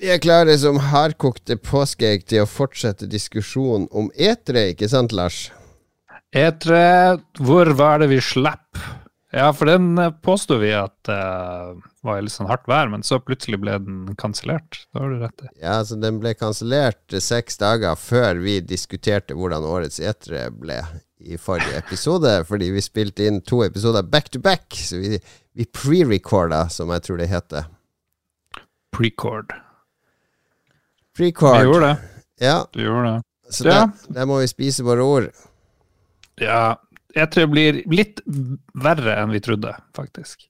Vi er klare som hardkokte påskeegg til å fortsette diskusjonen om etere, ikke sant, Lars? Etere, hvor var det vi slapp? Ja, for den påstod påsto vi at uh, var litt sånn hardt vær, men så plutselig ble den kansellert. Da har du rett i. Ja, så den ble kansellert seks dager før vi diskuterte hvordan årets etere ble i forrige episode, fordi vi spilte inn to episoder back to back. Så vi, vi pre-recorda, som jeg tror det heter. Precord. Precord. Vi gjorde det. Ja. Du gjorde det. Så Ja. der, der må vi spise våre ord. Ja, jeg tror det blir litt verre enn vi trodde, faktisk.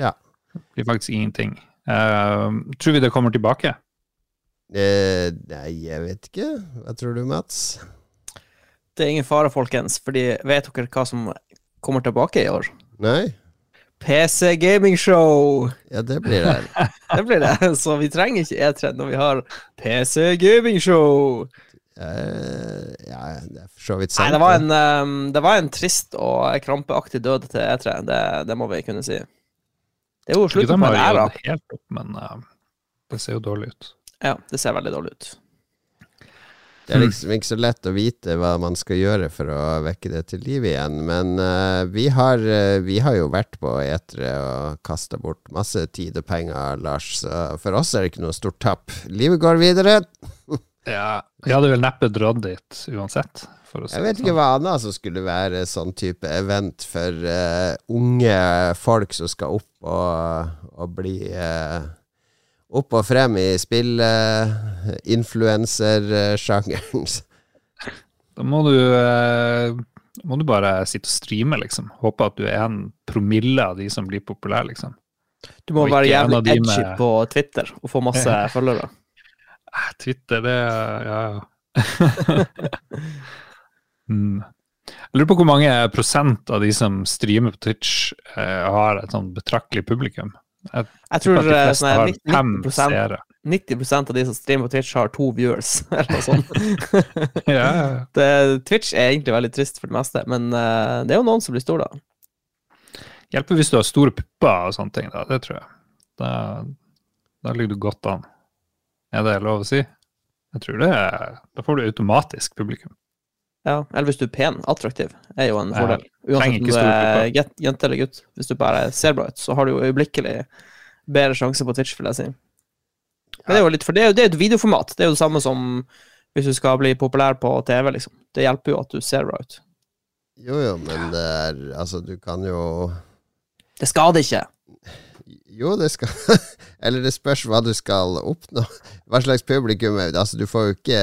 Ja. Det blir faktisk ingenting. Uh, tror vi det kommer tilbake? Eh, nei, jeg vet ikke. Hva tror du, Mats? Det er ingen fare, folkens, fordi vet dere hva som kommer tilbake i år? Nei? PC Gaming Show! Ja, det blir det. Det blir det. Så vi trenger ikke E3 når vi har PC Gaming Show. Uh, ja, det er for så vidt Nei, det var en, um, det var en trist og krampeaktig død til E3. Det, det må vi kunne si. Det er jo slutten på en æra. det helt opp, men uh, det ser jo dårlig ut. Ja, det ser veldig dårlig ut. Det er liksom ikke så lett å vite hva man skal gjøre for å vekke det til liv igjen. Men uh, vi, har, uh, vi har jo vært på etere og kasta bort masse tid og penger, Lars. Så for oss er det ikke noe stort tap. Livet går videre. Ja, vi hadde vel neppe dratt dit uansett. Jeg vet ikke sånn. hva annet som skulle være sånn type event for uh, unge folk som skal opp og, og bli eh, opp og frem i spill influencer-sjangeren. Da må du, uh, må du bare sitte og streame, liksom. Håpe at du er en promille av de som blir populære, liksom. Du må Og være jævlig edgy med- på Twitter og få masse følgere. Eh, Twitter, det Ja, ja. mm. Jeg lurer på hvor mange prosent av de som streamer på Twitch, eh, har et sånn betraktelig publikum. Jeg Jeg tror tror de eh, sånn har 90 fem 90 seere. 90 av de som streamer på Twitch, har to viewers, eller noe sånt. Ja. det, Twitch er egentlig veldig trist for det meste, men uh, det er jo noen som blir store, da. Hjelper hvis du har store pupper og sånne ting, da. Det tror jeg. Da, da ligger du godt an. Er det lov å si? Jeg tror det er Da får du automatisk publikum. Ja, Eller hvis du er pen, attraktiv, er jo en fordel. Uansett om du er jente eller gutt. Hvis du bare ser bra ut, så har du jo øyeblikkelig bedre sjanse på Twitch, vil jeg si. Men det er jo litt, for det er jo, det er et videoformat. Det er jo det samme som hvis du skal bli populær på TV, liksom. Det hjelper jo at du ser bra ut. Jo, jo, men det er Altså, du kan jo Det skader ikke. Jo, det skal Eller det spørs hva du skal oppnå. Hva slags publikum er Altså, du får jo ikke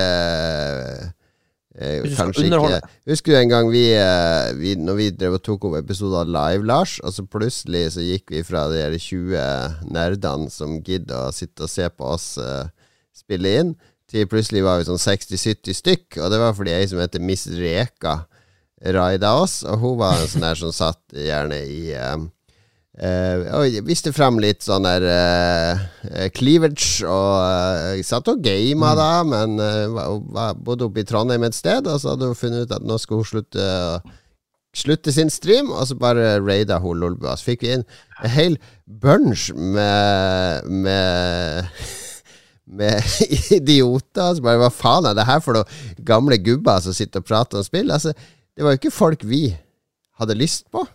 eh, Kanskje ikke Husker du en gang vi, eh, vi Når vi drev og tok opp episoder live, Lars, og så plutselig så gikk vi fra de 20 nerdene som gidder å sitte og se på oss eh, spille inn, til plutselig var vi sånn 60-70 stykk, og det var fordi ei som heter Miss Reka raida oss, og hun var en sånn her som satt gjerne i Eh, og jeg viste frem litt sånn der eh, cleavage, og eh, jeg satt og gama da, men eh, var, bodde oppe i Trondheim et sted, og så hadde hun funnet ut at nå skulle hun slutte Slutte sin stream, og så bare raida hun Lolbua. Så fikk vi inn en hel bunch med Med med idioter. som bare, Hva faen er det her for noen gamle gubber som sitter og prater om spill? Altså, det var jo ikke folk vi hadde lyst på.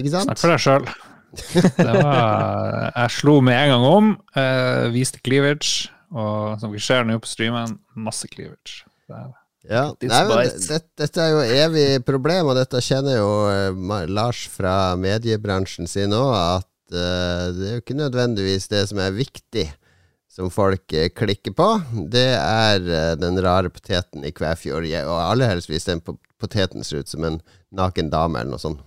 Ikke sant? Snakk for deg sjøl. Jeg slo med en gang om, eh, viste cleavage, og som vi ser nå på streamen, masse cleavage. Det er- Ja. Nei, men det, det, dette er jo evig problem, og dette kjenner jo eh, Lars fra mediebransjen sin òg, at eh, det er jo ikke nødvendigvis det som er viktig som folk eh, klikker på. Det er eh, den rare poteten i Kvæfjord, og aller helst hvis den poteten ser ut som en naken dame eller noe sånt.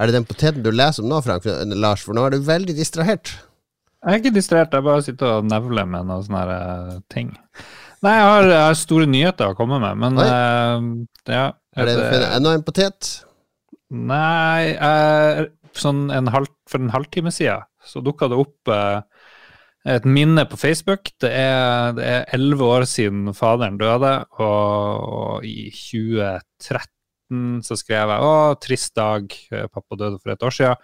Er det den poteten du leser om nå, Frank, Lars? For nå er du veldig distrahert. Jeg er ikke distrahert, jeg bare sitter og nevler med noen sånne her, eh, ting. Nei, jeg har, jeg har store nyheter å komme med, men eh, ja. Er det et, eh, enda en potet? Nei, eh, sånn en halv, for en halvtime siden så dukka det opp uh, et minne på Facebook. Det det er elleve år siden faderen døde, og, og i 2013 så skrev jeg 'Å, trist dag, eh, pappa døde for et år siden'.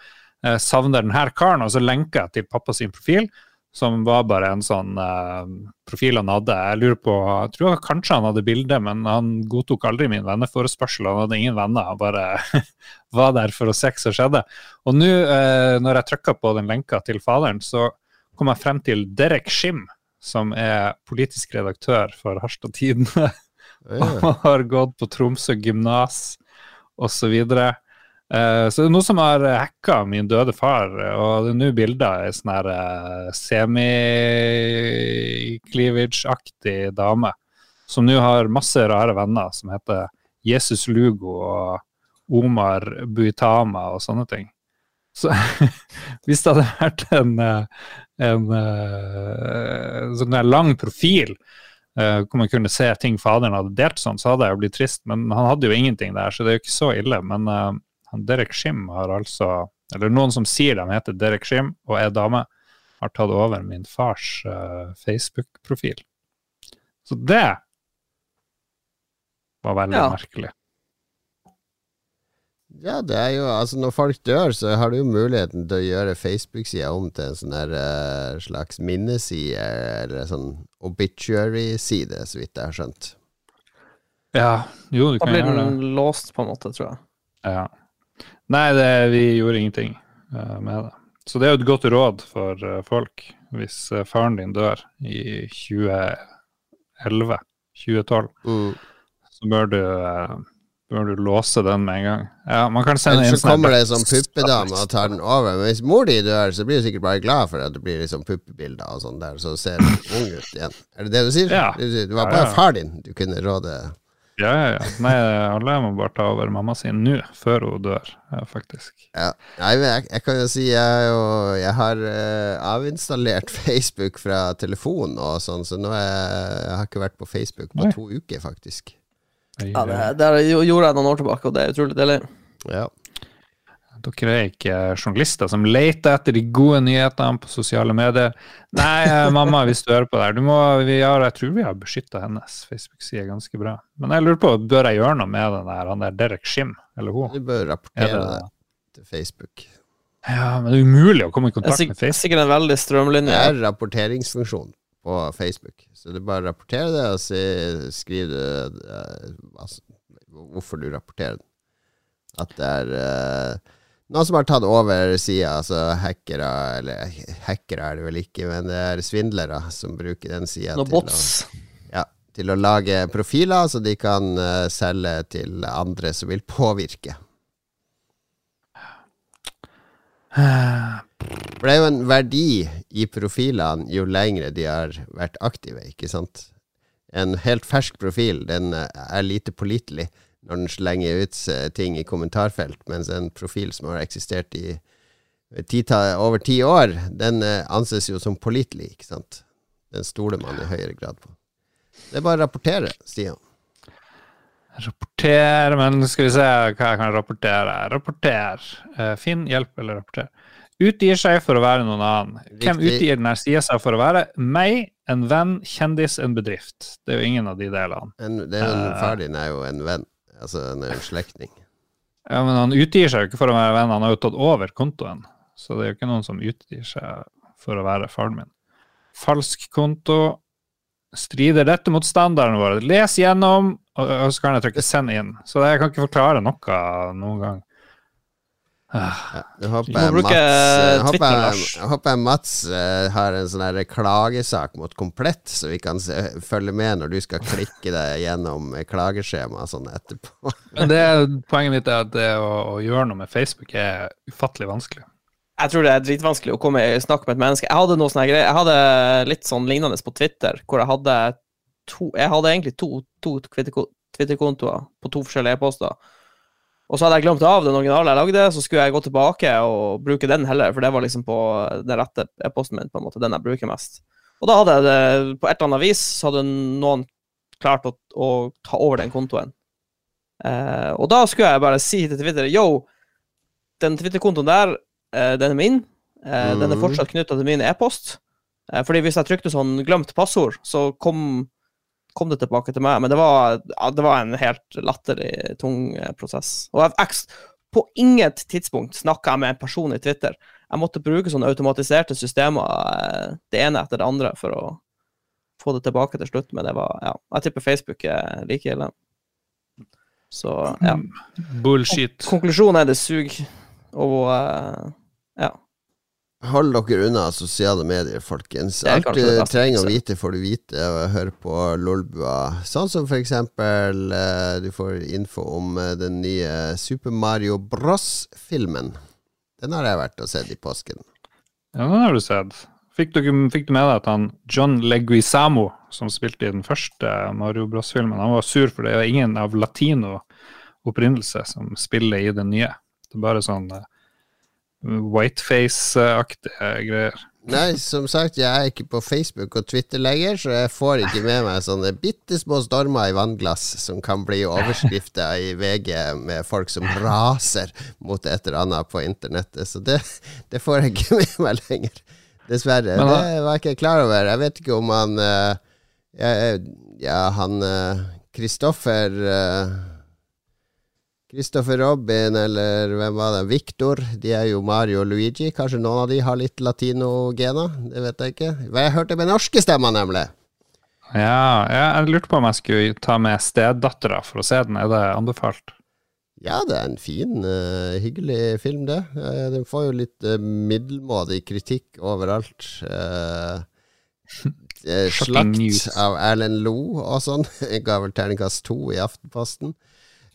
Jeg savner den her karen, og så lenker jeg til pappa sin profil. som var bare en sånn eh, profil han hadde. Jeg lurer på, jeg tror kanskje han hadde bilde, men han godtok aldri min venneforespørsel. Han hadde ingen venner, han bare var der for å se hva som skjedde. Og nå, eh, når jeg trykka på den lenka til faderen, så kom jeg frem til Derek Shim, som er politisk redaktør for Harstad Tidende. og har gått på Tromsø gymnas osv. Uh, så det er noe som har hacka min døde far, og det er nå bilder av ei sånn her uh, semi-cleavage-aktig dame som nå har masse rare venner som heter Jesus Lugo og Omar Buitama og sånne ting. Så hvis det hadde vært en, en, en sånn lang profil hvor man kunne se ting faderen hadde delt sånn, så hadde jeg jo blitt trist. Men han hadde jo ingenting der, så det er jo ikke så ille. Men uh, Derek Shim har altså Eller noen som sier de heter Derek Shim og er dame, har tatt over min fars uh, Facebook-profil. Så det var veldig Ja. merkelig. Ja, det er jo Altså, når folk dør, så har du jo muligheten til å gjøre Facebook-sida om til en sånn der eh, slags minneside, eller sånn obituary-side, så vidt jeg har skjønt. Ja, jo, du Da kan blir gjøre det. Da blir den låst, på en måte, tror jeg. Ja. Nei, det, vi gjorde ingenting uh, med det. Så det er jo et godt råd for uh, folk hvis uh, faren din dør i 2011, 2012, Mm. så bør du, bør du låse den med en gang. Ja, man kan sende Ellers så kommer det sånn puppedame og tar den over. Men hvis mor di dør, så blir du sikkert bare glad for at det blir liksom puppebilder og sånn der, så ser du ung ut igjen. Er det det du sier? Ja. Du, det var bare ja. far din du kunne råde Ja, ja, ja. Nei, alle må bare ta over mamma sin nå, før hun dør, ja, faktisk. Ja. Nei, men jeg, jeg kan jo si jeg, og jeg har uh, avinstallert Facebook fra telefonen og sånn, så nå er jeg, jeg har ikke vært på Facebook på Nei. to uker, faktisk. Ja, det, det gjorde jeg noen år tilbake, og det er utrolig deilig. Ja. Dere er ikke journalister som leter etter de gode nyhetene på sosiale medier. Nei, eh, mamma, hvis du hører på det her, du må, vi har, jeg tror vi har beskytta hennes Facebook-side ganske bra. Men jeg lurer på, bør jeg gjøre noe med den der, han der Derek Shim, eller hun? Du bør Er rapportere det, det til Facebook. ja, men det er umulig å komme i er kontakt med Facebook. sikkert en veldig Det er rapporteringsfunksjon på Facebook. Så du bare rapporterer det, og så skriver du eh, altså, hvorfor du rapporterer den. At det er uh, noen som har tatt over sida, altså hackere, eller hackere er det vel ikke, men det er svindlere som bruker den sida no, til, å- ja, til å lage profiler, så de kan uh, selge til andre som vil påvirke. For det er jo en verdi i profilene jo lengre de har vært aktive, ikke sant? En helt fersk profil, den eh, er lite pålitelig når den slenger ut eh, ting i kommentarfelt, mens en profil som har eksistert i tita, over ti år, den eh, anses jo som pålitelig, ikke sant? Den stoler man i høyere grad på. Det er bare å rapportere, Stian. Rapporter, men skal vi se hva jeg kan rapportere. Rapporter. Eh, Finn hjelp eller rapporter. Utgir seg for å være noen annen. Hvem Riktig. utgir denne sida seg for å være? Meg, en venn, kjendis, en bedrift. Det er jo ingen av de delene. En, det er jo en, uh, far din er jo en venn, altså en, en slektning. Ja, men han utgir seg jo ikke for å være venn, han har jo tatt over kontoen. Så det er jo ikke noen som utgir seg for å være faren min. Falsk konto. Strider dette mot standarden vår? Les gjennom, og, så kan jeg trykke 'send inn'. Så jeg kan ikke forklare noe noen gang. Ah, Ja, jeg håper Mats, jeg håper, jeg, håper Mats har en sånn klagesak mot Komplett, så vi kan se, følge med når du skal klikke deg gjennom klageskjemaet sånn etterpå. Men det, poenget mitt er at det å, å gjøre noe med Facebook er ufattelig vanskelig. Jeg tror det er dritvanskelig å komme i snakk med et menneske. Jeg hadde noe sånne greier. Jeg hadde litt sånn lignende på Twitter, hvor jeg hadde to Jeg hadde egentlig to, to Twitter- Twitter-kontoer på to forskjellige e-poster. Og så hadde jeg glemt av den originale jeg lagde, så skulle jeg gå tilbake og bruke den heller, for det var liksom på den rette e-posten min, på en måte, den jeg bruker mest. Og da hadde jeg det, på et eller annet vis, så hadde noen klart å, å ta over den kontoen. Eh, og da skulle jeg bare si til Twitter Yo, den Twitter-kontoen der, eh, den er min. Eh, Den er Mhm. fortsatt knytta til min e-post. Eh, fordi hvis jeg trykte sånn 'glemt passord', så kom, kom det tilbake til meg. Men det var, ja, det var en helt latterlig tung eh, prosess. Og jeg, på inget tidspunkt snakka jeg med en person i Twitter. Jeg måtte bruke sånne automatiserte systemer, eh, det ene etter det andre, for å få det tilbake til slutt. Men det var Ja, jeg tipper Facebook er like ille. Så ja. Bullshit. Konklusjonen er det suger. Og eh, ja. Hold dere unna sosiale medier, folkens. Alt du trenger å vite, får du vite og å høre på Lolbua. Sånn som for eksempel eh, du får info om eh, den nye Super Mario Bros.-filmen. Den har jeg vært og sett i påsken. Ja, den har du sett. Fikk du, fikk du med deg at han John Leguizamo, som spilte i den første Mario Bros-filmen, han var sur for det er ingen av latino opprinnelse som spiller i den nye. Det er bare sånn eh, whiteface-aktige greier. Nei, som sagt, jeg er ikke på Facebook og Twitter lenger, så jeg får ikke med meg sånne bitte små stormer i vannglass som kan bli overskrifter i VG med folk som raser mot et eller annet på internettet. Så det, det får jeg ikke med meg lenger. Dessverre. Men det var ikke jeg klar over. Jeg vet ikke om han eh, Ja, han Kristoffer Kristoffer Robin, eller hvem var det? Victor. De er jo Mario og Luigi. Kanskje noen av de har litt latinogener? Det vet jeg ikke. Jeg hørte med norske stemmer, nemlig. Ja, jeg lurte på om jeg skulle ta med stedattera for å se den. Er det anbefalt? Ja, det er en fin, uh, hyggelig film, det. Uh, den får jo litt uh, middelmådig kritikk overalt. Slakt av Erlend Lo og sånn. Ga vel terningkast to i Aftenposten.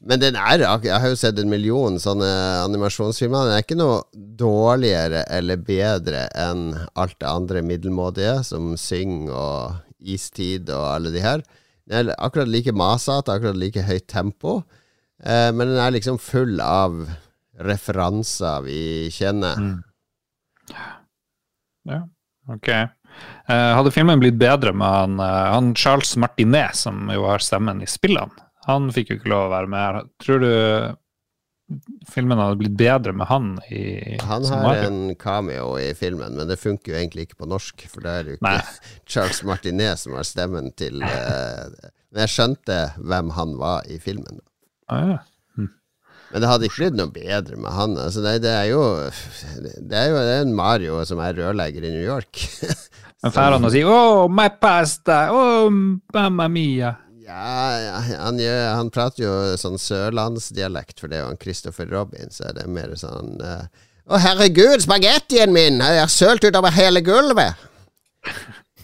Men den er Jeg har jo sett en million sånne animasjonsfilmer. Den er ikke noe dårligere eller bedre enn alt det andre middelmådige, som Syng og Istid og alle de her. Den er akkurat like masete, akkurat like høyt tempo. Eh, men den er liksom full av referanser vi kjenner. Ja, ok. Eh, hadde filmen blitt bedre med han, eh, han Charles Martinet, som jo har stemmen i spillene? Han fikk jo ikke lov å være med her. Tror du filmen hadde blitt bedre med han i Han har Mario? en cameo i filmen, men det funker jo egentlig ikke på norsk. For det er jo ikke Nei. Charles Martinet som har stemmen til eh, Men jeg skjønte hvem han var i filmen. Ah, ja. Men det hadde ikke blitt noe bedre med han. Altså, det, det er jo Det er jo det er en Mario som er rørlegger i New York. Men drar han å si 'Oh, my pasta! Oh, mamma mia'? Ja, han, gjør, han prater jo sånn sørlandsdialekt, for det er jo han Christopher Robin, så er det mer sånn uh, Å, herregud, spagettien min! Jeg har sølt utover hele gulvet!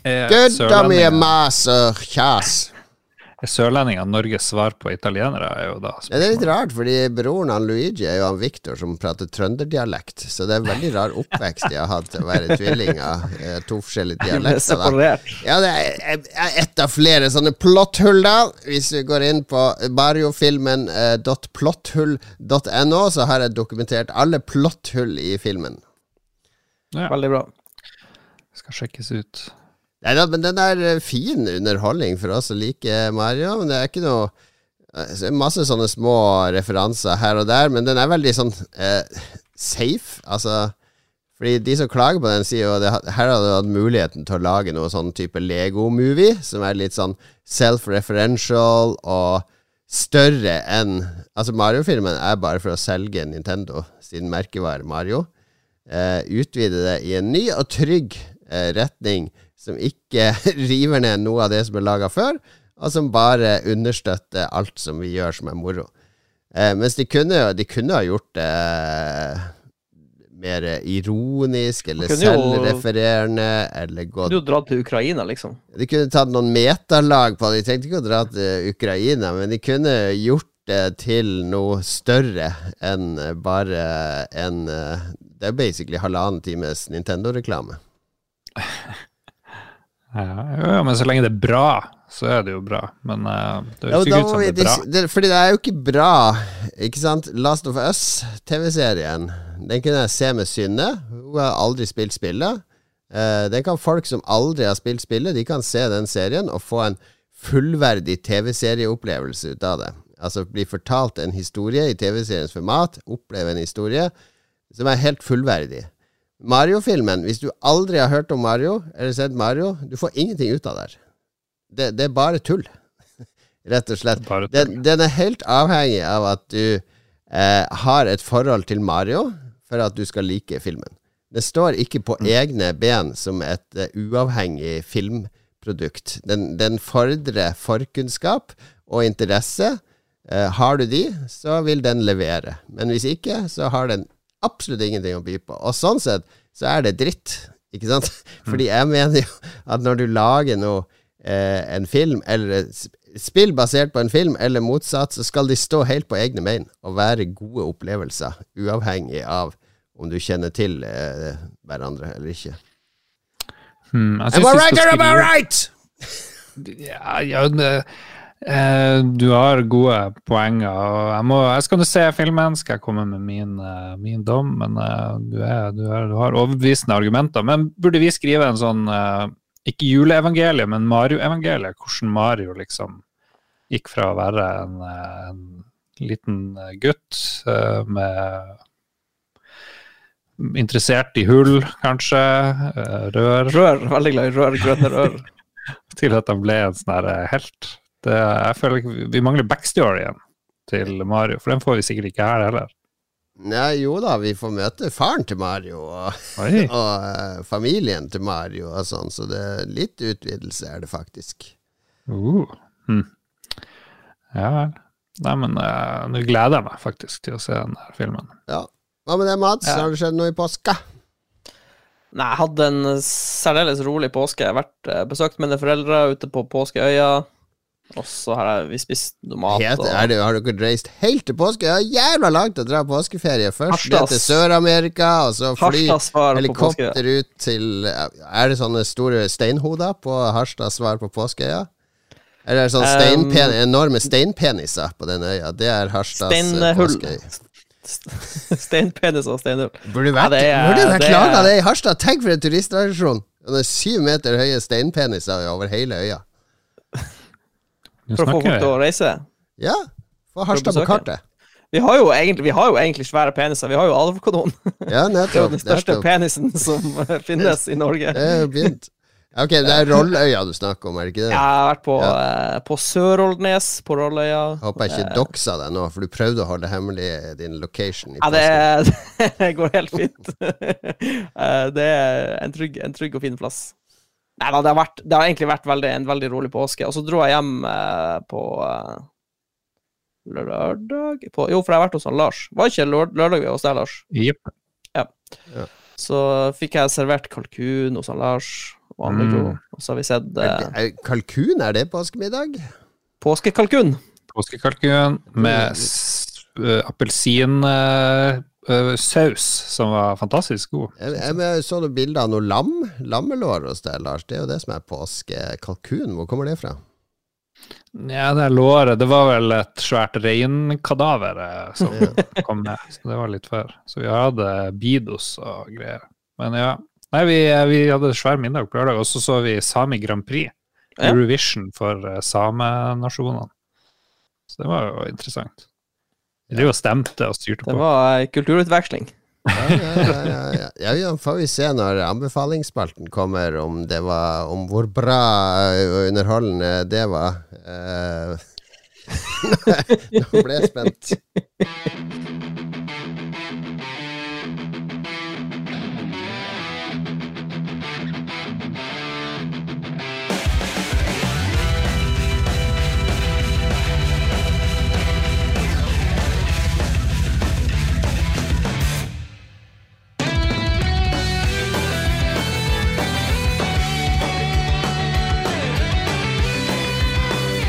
Gudda Gud og mye sørlendinger- mas og kjas. Er sørlendinger Norges svar på italienere? er jo da Ja, det er litt rart, fordi broren han Luigi er jo han Victor som prater trønderdialekt, så det er en veldig rar oppvekst de har hatt å være tvillinger. eh, To forskjellige dialekter. da. Ja, det er, er ett av flere sånne plotthull, da. Hvis vi går inn på bariofilmen.plotthull.no, så har jeg dokumentert alle plotthull i filmen. Ja, Veldig bra. skal sjekkes ut. Nei da, men den er eh, fin underholdning for oss som liker Mario. Men det er ikke noe eh, så er Masse sånne små referanser her og der, men den er veldig sånn eh, safe. Altså Fordi de som klager på den, sier jo at her hadde du hatt muligheten til å lage noe sånn type Lego-movie, som er litt sånn self-referential og større enn Altså, Mario-filmen er bare for å selge Nintendo sin merkevare Mario. Eh, utvide det i en ny og trygg eh, retning som ikke river ned noe av det som er laga før, og som bare understøtter alt som vi gjør som er moro. Eh, mens de kunne, de kunne ha gjort det eh, mer ironisk eller selvrefererende, eller Du kunne jo dratt til Ukraina, liksom. De kunne tatt noen metalag på det. De trengte ikke å dra til Ukraina, men de kunne gjort det til noe større enn bare en eh, Det er basically halvannen times Nintendo-reklame. Ja, ja, men så lenge det er bra, så er det jo bra. Men uh, det Ja, høres ikke ut som det er bra. det, fordi det er jo ikke bra, ikke sant? Last of Us, TV-serien, den kunne jeg se med Synne. Hun har aldri spilt spillet. Uh, den kan folk som aldri har spilt spillet, de kan se den serien og få en fullverdig TV-serieopplevelse ut av det. Altså bli fortalt en historie i TV-seriens format, oppleve en historie som er helt fullverdig. Mario-filmen, hvis du aldri har hørt om Mario, eller sett Mario, du får ingenting ut av det. Det, det er bare tull. Rett og slett. Den, den er helt avhengig av at du eh, har et forhold til Mario for at du skal like filmen. Det står ikke på egne ben som et uh, uavhengig filmprodukt. Den, den fordrer forkunnskap og interesse. Eh, har du de, så vil den levere. Men hvis ikke, så har den absolutt ingenting å by på. Og sånn sett så er det dritt, ikke sant? Fordi jeg mener jo at når du lager noe, eh, en film, eller spill basert på en film, eller motsatt, så skal de stå helt på egne bein og være gode opplevelser, uavhengig av om du kjenner til eh, hverandre eller ikke. Hmm, jeg Am I right or am I right? Ja, ja det, eh, du har gode poenger. og Jeg, må, jeg skal nå se filmen, skal jeg komme med min, eh, min dom. Men eh, du, er, du, er, du har overbevisende argumenter. Men burde vi skrive en sånn Ikke juleevangeliet, men Mario-evangeliet? Hvordan Mario liksom gikk fra å være en, en liten gutt med Interessert i hull, kanskje. Rør Rør. Veldig glad i rør. Grønne rør. til at han ble en sånn helt. Det, jeg føler ikke, Vi mangler backstoryen til Mario, for den får vi sikkert ikke her heller. Nei, jo da, vi får møte faren til Mario og, og uh, familien til Mario og sånn, så det er litt utvidelse er det faktisk. Uh. Hm. Ja vel. Nei, men uh, nå gleder jeg meg faktisk til å se den her filmen. Ja. Hva med det, Mats? Ja. Har det skjedd noe i påska? Nei, jeg hadde en særdeles rolig påske. Jeg har vært eh, besøkt mine foreldre ute på Påskeøya. Og så har jeg, vi spist noe mat. Helt det, har dere reist helt til påske? Det er jævla langt å dra påskeferie. Først ned til Sør-Amerika, og så fly helikopter ut til Er det sånne store steinhoder på Harstad svar på Påskeøya? Eller er det sånne Um, enorme steinpeniser på den øya? Det er Harstads eh, Steinhull. påskeøy. Steinpenis og steinhull. Burde vært, det er- burde vært det laga det i Harstad. Tenk for en turistattraksjon! Det er syv meter høye steinpeniser over hele øya. For å få folk til å reise. Ja, få Harstad på kartet. Vi har, jo egentlig, vi har jo egentlig svære peniser. Vi har jo Alvkodon. Ja, Det er jo den største nettopp. penisen som eh, finnes i Norge. Det er jo begynt. Ok, det er Rolløya du snakker om, er det ikke det? Jeg har vært på, Ja. eh, på Sør-Rollnes, på Rolløya. Håper jeg ikke doxa deg nå, for du prøvde å holde hemmelig din location. I Ja, det, er- det går helt fint. Eh, det er en trygg, en trygg og fin plass. Nei da, det har, vært, det har egentlig vært veldig, en veldig rolig påske. Og så dro jeg hjem eh, på eh, lørdag på, Jo, for jeg har vært hos han Lars. Var ikke lør, lørdag vi var hos deg, Lars? Jepp. Så fikk jeg servert kalkun hos han Lars. Og han Mm. Og så har vi sett Er eh, det- er Kalkun, er det påskemiddag? påskekalkun. Påskekalkun med s- eh, saus som var fantastisk god. Jeg, jeg, jeg så noen bilder av noe lam. Lammelår hos deg, Lars. Det er jo det som er påskekalkun. Hvor kommer det fra? Ja, det låret Det var vel et svært reinkadaver eh, som kom med, så det var litt før. Så vi hadde Bidos og greier. Men ja. Nei, vi, vi hadde svær middag på lørdag, og så så vi Sami Grand Prix. Eurovision for eh, samenasjonene. Så det var jo interessant. Vi og stemte og styrte på. Det var kulturutveksling. Ja, ja, ja, ja, ja. ja, ja, får vi se når anbefalingsspalten kommer, om det var Om hvor bra og underholdende det var. Uh, Nå ble jeg spent.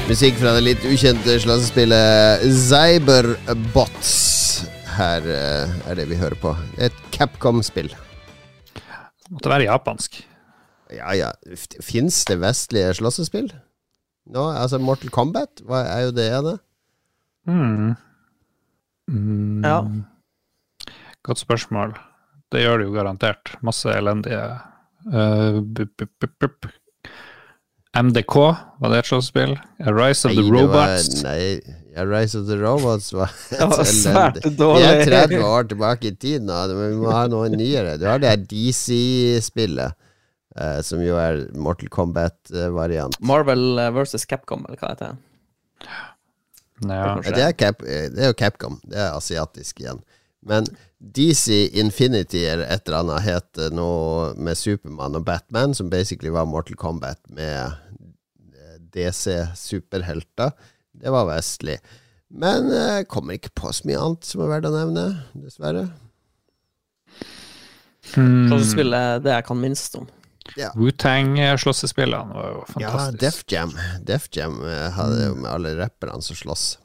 Musikk fra det litt ukjente slåssespillet Cyberbots. Her eh, er det vi hører på. Et Capcom-spill. Måtte være japansk. Ja, ja. Fins det vestlige slåssespill? Nå, altså Mortal Kombat hva er jo det ene. Mm. Mm. Ja. Godt spørsmål. Det gjør det jo garantert. Masse elendige uh, bup, bup, bup. MDK, var det et slåsspill? Rise of the Robots? var-. Nei, Arise Rise of the Robots var Det var svært dårlig. Vi er 30 år tilbake i tid nå, men vi må ha noe nyere. Du har det her DC-spillet, eh, som jo er Mortal Kombat-variant. Marvel eh, versus Capcom, eller hva heter det? Ja. Det er, Cap, eh, det er jo Capcom. Det er asiatisk igjen. Men DC Infinity eller et eller annet het noe med Supermann og Batman, som basically var Mortal Kombat med eh, DC-superhelter. Det var vestlig. Men eh, kommer ikke på så mye annet som er verdt å nevne, dessverre. Hmm. Er det jeg kan minst om. Wu-Tang-slåssespillene var jo Ja. Def Jam. Def Jam eh, hadde jo med alle rapperne som slåss.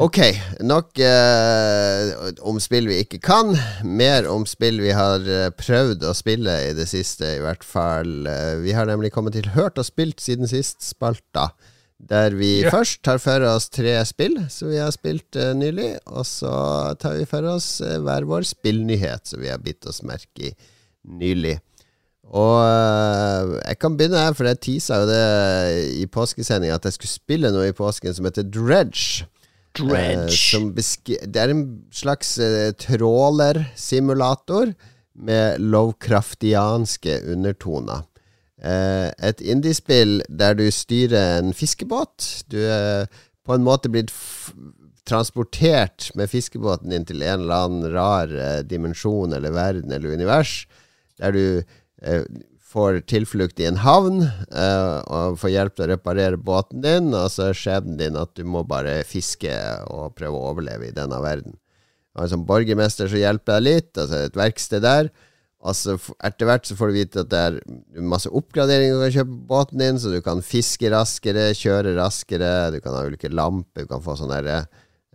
Ok, nok eh, om spill vi ikke kan. Mer om spill vi har eh, prøvd å spille i det siste, i hvert fall. Eh, vi har nemlig kommet til Hørt og spilt siden sist, spalta. Der vi yeah. først tar for oss tre spill som vi har spilt eh, nylig, og så tar vi for oss eh, hver vår spillnyhet som vi har bitt oss merke i nylig. Og øh, jeg kan begynne her, for jeg teasa jo det i påskesendinga at jeg skulle spille noe i påsken som heter Dredge. Eh, det er en slags eh, trålersimulator med lovkraftianske undertoner. Eh, et indiespill der du styrer en fiskebåt. Du er på en måte blitt transportert med fiskebåten din til en eller annen rar dimensjon eller verden eller univers, der du får tilflukt i en havn uh, og får hjelp til å reparere båten din, og så er skjebnen din at du må bare fiske og prøve å overleve i denne verden. Og sånn borgermester så hjelper jeg litt, altså et verksted der. Og så etter hvert så får du vite at det er masse oppgraderinger du kan kjøpe på båten din, så du kan fiske raskere, kjøre raskere, du kan ha ulike lamper, du kan få sånn derre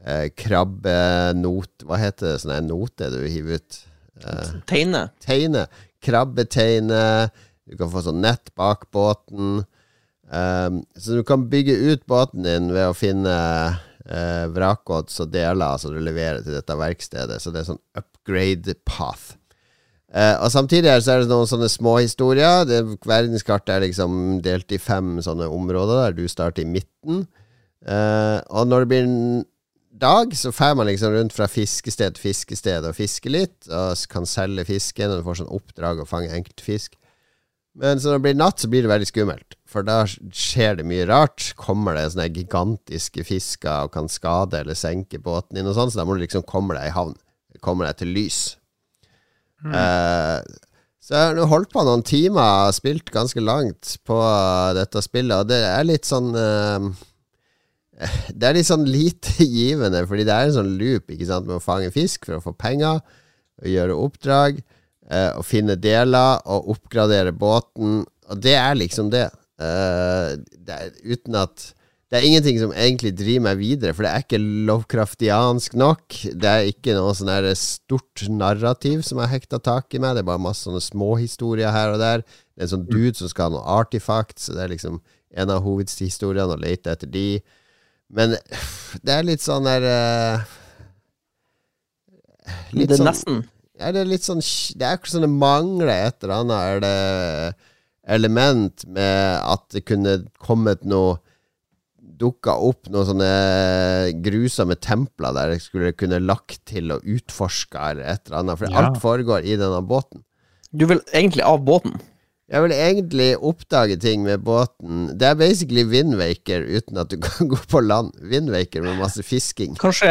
eh, krabbenot Hva heter det, sånn note du hiver ut? Eh, Tegne. teine. Krabbeteine. Du kan få sånn nett bak båten. Um, så du kan bygge ut båten din ved å finne uh, vrakgods og deler som du leverer til dette verkstedet. Så det er sånn upgrade path. Uh, og samtidig her så er det noen sånne småhistorier. Verdenskartet er liksom delt i fem sånne områder, der du starter i midten. Uh, og når det blir en dag, så drar man liksom rundt fra fiskested til fiskested og fisker litt, og kan selge fisken, og du får sånn oppdrag å fange enkeltfisk. Men så når det blir natt, så blir det veldig skummelt. For da skjer det mye rart. Kommer det sånne gigantiske fisker og kan skade eller senke båten din, og sånn, så da må du liksom komme deg i havn. Komme deg til lys. Eh, så jeg har holdt på noen timer, spilt ganske langt på dette spillet, og det er litt sånn uh, Det er litt sånn lite givende, fordi det er en sånn loop ikke sant, med å fange fisk for å få penger, og gjøre oppdrag, eh, og finne deler, og oppgradere båten, og det er liksom det. Eh, det er, uten at det er ingenting som egentlig driver meg videre, for det er ikke lovkraftiansk nok. Det er ikke noe sånn her stort narrativ som har hekta tak i meg. Det er bare masse sånne småhistorier her og der. Det er en sånn dude som skal ha noe artifacts, så det er liksom en av hovedhistoriene å lete etter de. Men det er litt sånn der eh, det er sånn- nesten ja, det er litt sånn Det er ikke sånn det mangler et eller annet er det element med at det kunne kommet noe Dukka opp noen sånne grusomme templer der jeg skulle kunne lagt til og utforska eller et eller annet. For Ja. alt foregår i denne båten. Du vil egentlig av båten. Jeg vil egentlig oppdage ting med båten. Det er basically Windwaker uten at du kan gå på land. Windwaker med masse fisking. Kanskje,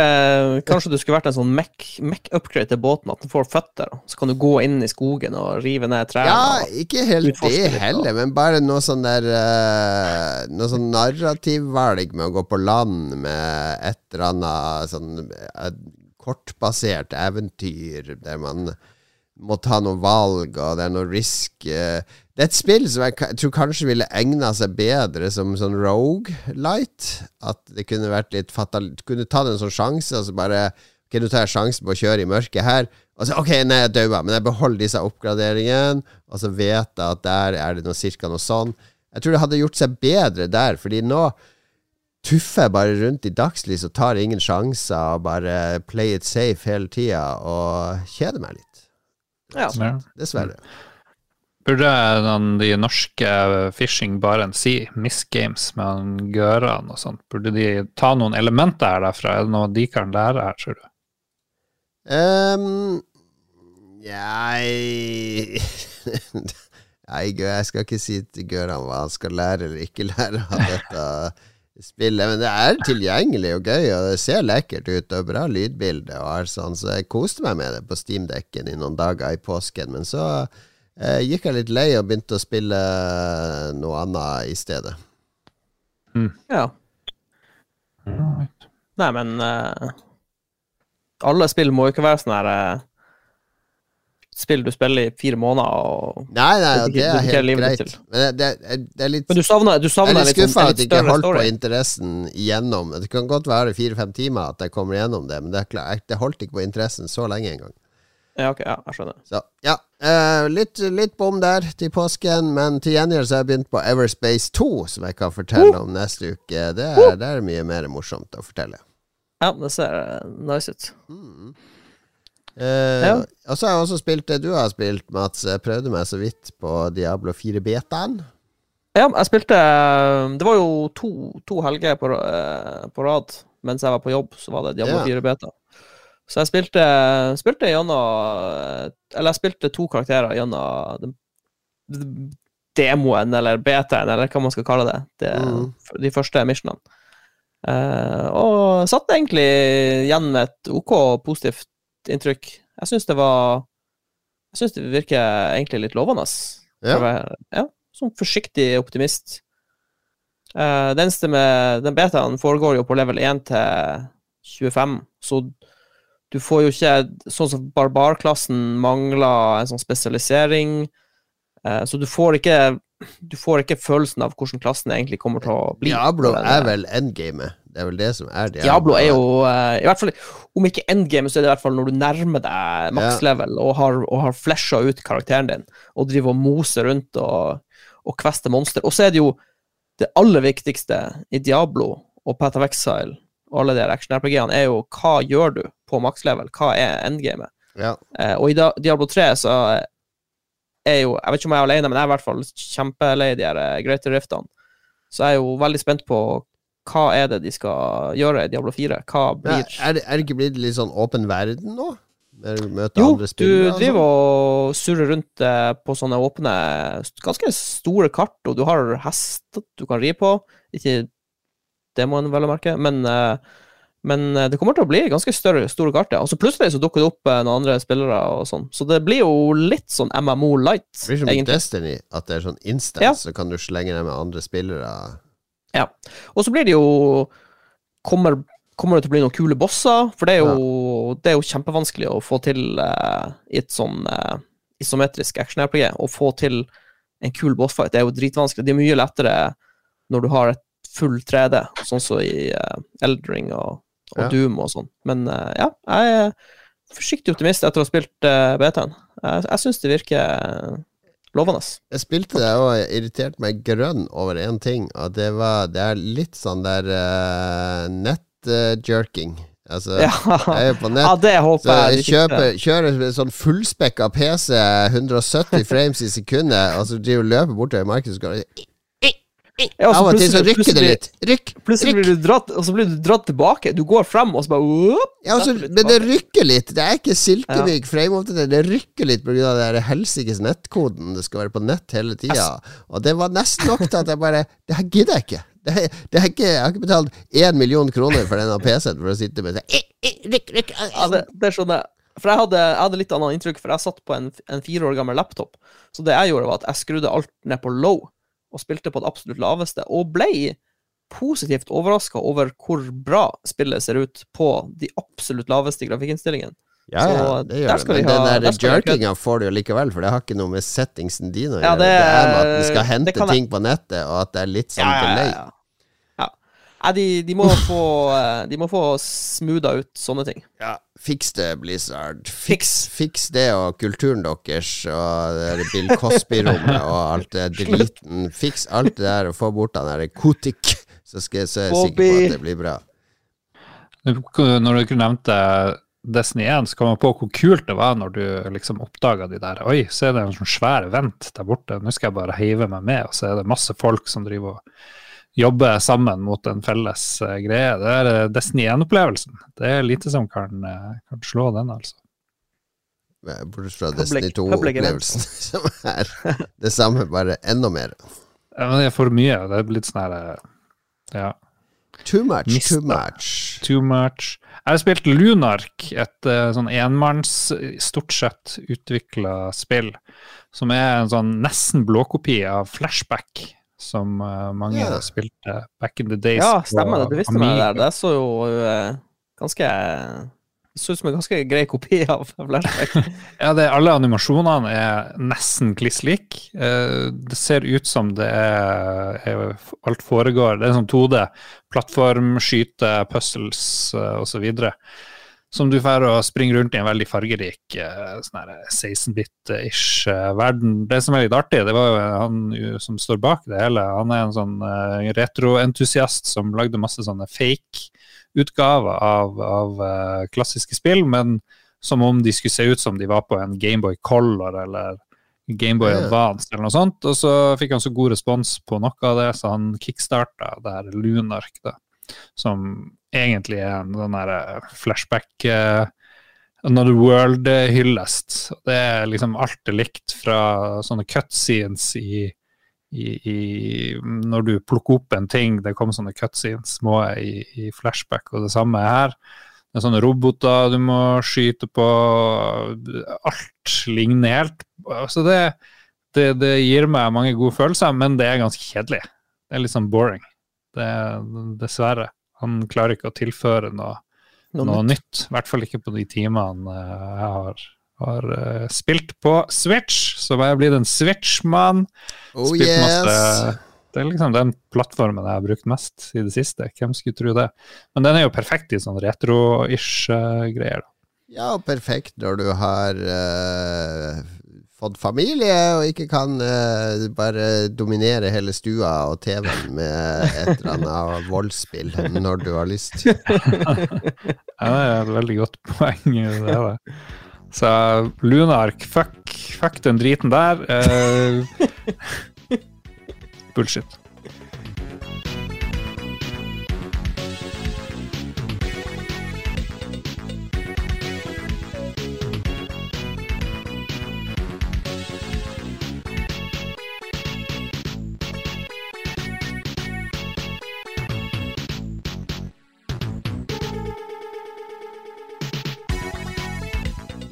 kanskje du skulle vært en sånn Mac-upgrade til båten, at den får føtter, så kan du gå inn i skogen og rive ned trærne. Ja, ikke helt det heller, men bare noe sånn der eh, Noe sånn narrativvalg med å gå på land med et eller annet sånn eh, kortbasert eventyr der man må ta noen valg, og det er noe risk. eh. Det er et spill som jeg tror kanskje ville egna seg bedre som sånn rogue light. At det kunne vært litt fatal... Kunne ta en sånn sjanse, og så bare Ok, nå tar jeg sjansen på å kjøre i mørket her. Og så, ok, nei, jeg daua, men jeg beholder disse oppgraderingene, og så vet jeg at der er det noe cirka noe sånn. Jeg tror det hadde gjort seg bedre der, fordi nå tuffer jeg bare rundt i dagslys og tar ingen sjanser og bare play it safe hele tida og kjeder meg litt. Ja. Dessverre. Burde de norske Fishing bare si Miss Games med han Gøran og sånt? Burde de ta noen elementer her derfra? Er det noe de kan lære her, tror du? Um, jeg Nei, jeg skal ikke si til Gøran hva han skal lære eller ikke lære av dette spillet. Men det er tilgjengelig og gøy, og det ser lekkert ut, og bra lydbilde og alt sånn, så jeg koste meg med det på Steamdekken i noen dager i påsken. Men så eh, gikk jeg litt lei og begynte å spille noe annet i stedet. Ja. Alright. Nei, men uh, Alle spill må jo ikke være sånn her eh, Spill du spiller i fire måneder Nei, nei, ja, Det er helt greit. Men det, det, det er litt Men du savner, du Jeg savner er litt sånn- skuffa at jeg ikke holdt på interessen igjennom. Det kan godt være fire-fem timer at jeg kommer gjennom det, men det, er klart, det holdt ikke på interessen så lenge engang. Ja, ok, ja, jeg skjønner. Så ja, uh, litt, litt bom der til påsken, men til gjengjeld så har jeg begynt på Everspace 2, som jeg kan fortelle om neste uke. Det er, det er mye mer morsomt å fortelle. Ja, det ser eh, nice ut. Mm. Eh, Ja. Og så har jeg også spilt det du har spilt, Mats. Jeg prøvde meg så vidt på Diablo 4-betaen. Ja, jeg spilte Det var jo to, to helger på, eh, på rad mens jeg var på jobb, så var det Diablo Ja. 4 beta. Så jeg spilte, spilte gjennom eh, Eller jeg spilte to karakterer gjennom demoen, eller betaen, eller hva man skal kalle det. det mm. De første missionene. Uh, og satt egentlig igjen med et OK positivt inntrykk. Jeg syns det var Jeg syns det virker egentlig litt lovende. Ja. Være- ja, sånn forsiktig optimist. Uh, den, eneste med den betaen foregår jo på level 1 til 25, så du får jo ikke Sånn som barbarklassen mangler en sånn spesialisering, uh, så du får ikke du får ikke følelsen av hvordan klassen egentlig kommer til å bli. Diablo er vel endgamet. Det er vel det som er Diablo. Diablo er jo uh, I hvert fall, om ikke endgame, så er det i hvert fall når du nærmer deg maks level og har, og har flasha ut karakteren din, og driver og moser rundt og, og kvester monster. Og så er det jo det aller viktigste i Diablo og Path of Exile og alle de action-RPG-ene, er jo hva gjør du på maks level? Hva er endgamet? Ja. Uh, og i Diablo 3 så er jo Jeg vet ikke om jeg er alene, men jeg er i hvert fall kjempelei de her eh, Greater Riftene. Så jeg er jo veldig spent på hva er det de skal gjøre i Diablo 4? Hva blir det, er det ikke blitt litt sånn åpen verden nå? Med å møte Jo, du Jo, du driver sånn? og surrer rundt eh, på sånne åpne, ganske store kart, og du har hest du kan ri på. Ikke demoen, vel å merke, men, eh, men eh, det kommer til å bli ganske større, store kart, ja. Og så plutselig så dukker det opp noen andre spillere og sånn. Så det blir jo litt sånn MMO light, Det blir som i. Destiny, at det er sånn instant, Ja. så kan du slenge deg med andre spillere. Og så blir det jo kommer, kommer det til å bli noen kule bosser? For det er jo, det er jo kjempevanskelig å få til uh, i et sånn uh, isometrisk action-RPG. Å få til en kul bossfight det er jo dritvanskelig. Det er mye lettere når du har et full 3D, sånn som i uh, Eldring og, og Ja. Doom og sånn. Men uh, ja, jeg er forsiktig optimist etter å ha spilt uh, betaen. Jeg, jeg syns det virker lovende. Jeg spilte det og irriterte meg grønn over én ting, og det var Det er litt sånn der uh, nettjerking. altså, Ja, jeg er jo på nett. ja det Så håper jeg. jeg kjøper, kjører en sånn fullspekka PC, 170 frames i sekundet, og så driver og løper bortover markedet, så går Ja, Av og til så plutselig- rykker det litt. Rykk! Plutselig rykk. blir du dratt, og så blir du dratt tilbake. Du går frem, og så bare whoop, Ja, også, men det rykker litt. Det er ikke silkemyk frameoppdatering. Det rykker litt pga. den helsikes nettkoden. Det skal være på nett hele tida. Og det var nesten nok til at jeg bare Det her gidder jeg ikke. Det, er- det er ikke. Jeg har ikke betalt én million kroner for denne PC-en for å sitte med sånn, eh, eh, rykk, rykk, eh, Ja, det, det skjønner jeg. For jeg hadde, jeg hadde litt annet inntrykk, for jeg satt på en, en fire år gammel laptop. Så det jeg gjorde, var at jeg skrudde alt ned på low, og spilte på det absolutt laveste, og ble positivt overraska over hvor bra spillet ser ut på de absolutt laveste grafikkinnstillingene. Ja, ja, det gjør det. Men ha- den der jerkinga får du jo likevel, for det har ikke noe med settingsen din å gjøre. Ja, det, det- er med at den skal hente kan jeg- ting på nettet, og at det er litt sånn delay. ja. ja. Nei, de, de, må få, eh, de må få smootha ut sånne ting. Ja, fiks det, Blizzard. Fiks, fiks det og kulturen deres og det Bill Cosby-rommet og alt det driten. Fiks alt det der og få bort den der Kotik, så, skal, så er jeg sikker på at det blir bra. Når du ikke nevnte Destiny 1, så kom jeg på hvor kult det var når du liksom oppdaga de der Oi, så er det en sånn svær vent der borte. Nå skal jeg bare heive meg med, og så er det masse folk som driver og jobber sammen mot en felles eh, greie. Det er eh, Destiny 1-opplevelsen. Det er lite som kan, eh, kan slå den, altså. Bortsett fra Destiny public 2-opplevelsen, som er det samme, bare enda mer. Ja, men det er for mye. Det er blitt sånn her Ja. Too much, Mista. too much. Too much. Jeg har spilt Lunark, et uh, sånn enmanns, stort sett utvikla spill, som er en sånn nesten blåkopi av Flashback, som eh, mange yeah. spilte back in the days. Ja, stemmer det. Du visste meg der. Det så jo uh, ganske Det så ut som en ganske grei kopi av Flashback. Ja, det, alle animasjonene er nesten kliss like. Eh, det ser ut som det er, er alt foregår. Det er sånn 2D. Plattform, skyte, puzzles uh, osv. Som du får å springe rundt i en veldig fargerik eh, sånn her 16-bit-ish eh, verden. Det som er litt artig, det var jo han som står bak det hele. Han er en sånn eh, retroentusiast som lagde masse sånne fake utgaver av, av eh, klassiske spill, men som om de skulle se ut som de var på en Gameboy Color eller Gameboy. Advance eller noe sånt. Og så fikk han så god respons på noe av det, så han kickstarta det her Lunark, da. Som egentlig er en sånn der eh, flashback uh, Another World-hyllest. Det er liksom alt er likt fra sånne cutscenes i i, i, når du plukker opp en ting, det kommer sånne cutscenes små i, i flashback, og det samme er her. Det er sånne roboter du må skyte på. Alt ligner helt. Så det, det, det gir meg mange gode følelser, men det er ganske kjedelig. Det er litt sånn boring. Det, dessverre. Han klarer ikke å tilføre noe, Noe noe nytt. nytt. I hvert fall ikke på de timene eh, jeg har, har eh, spilt på Switch. Så jeg blir den en Switch-mann. Oh Spilt yes! masse- Det er liksom den plattformen jeg har brukt mest i det siste. Hvem skulle tro det? Men den er jo perfekt i sånn retro-ish eh. Ja, perfekt når du har eh, fått familie og ikke kan uh, bare dominere hele stua og TV-en med et eller annet voldsspill når du har lyst. Ja, det er et veldig godt poeng. Det det. Så Lunark, fuck, fuck den driten der. Uh, bullshit.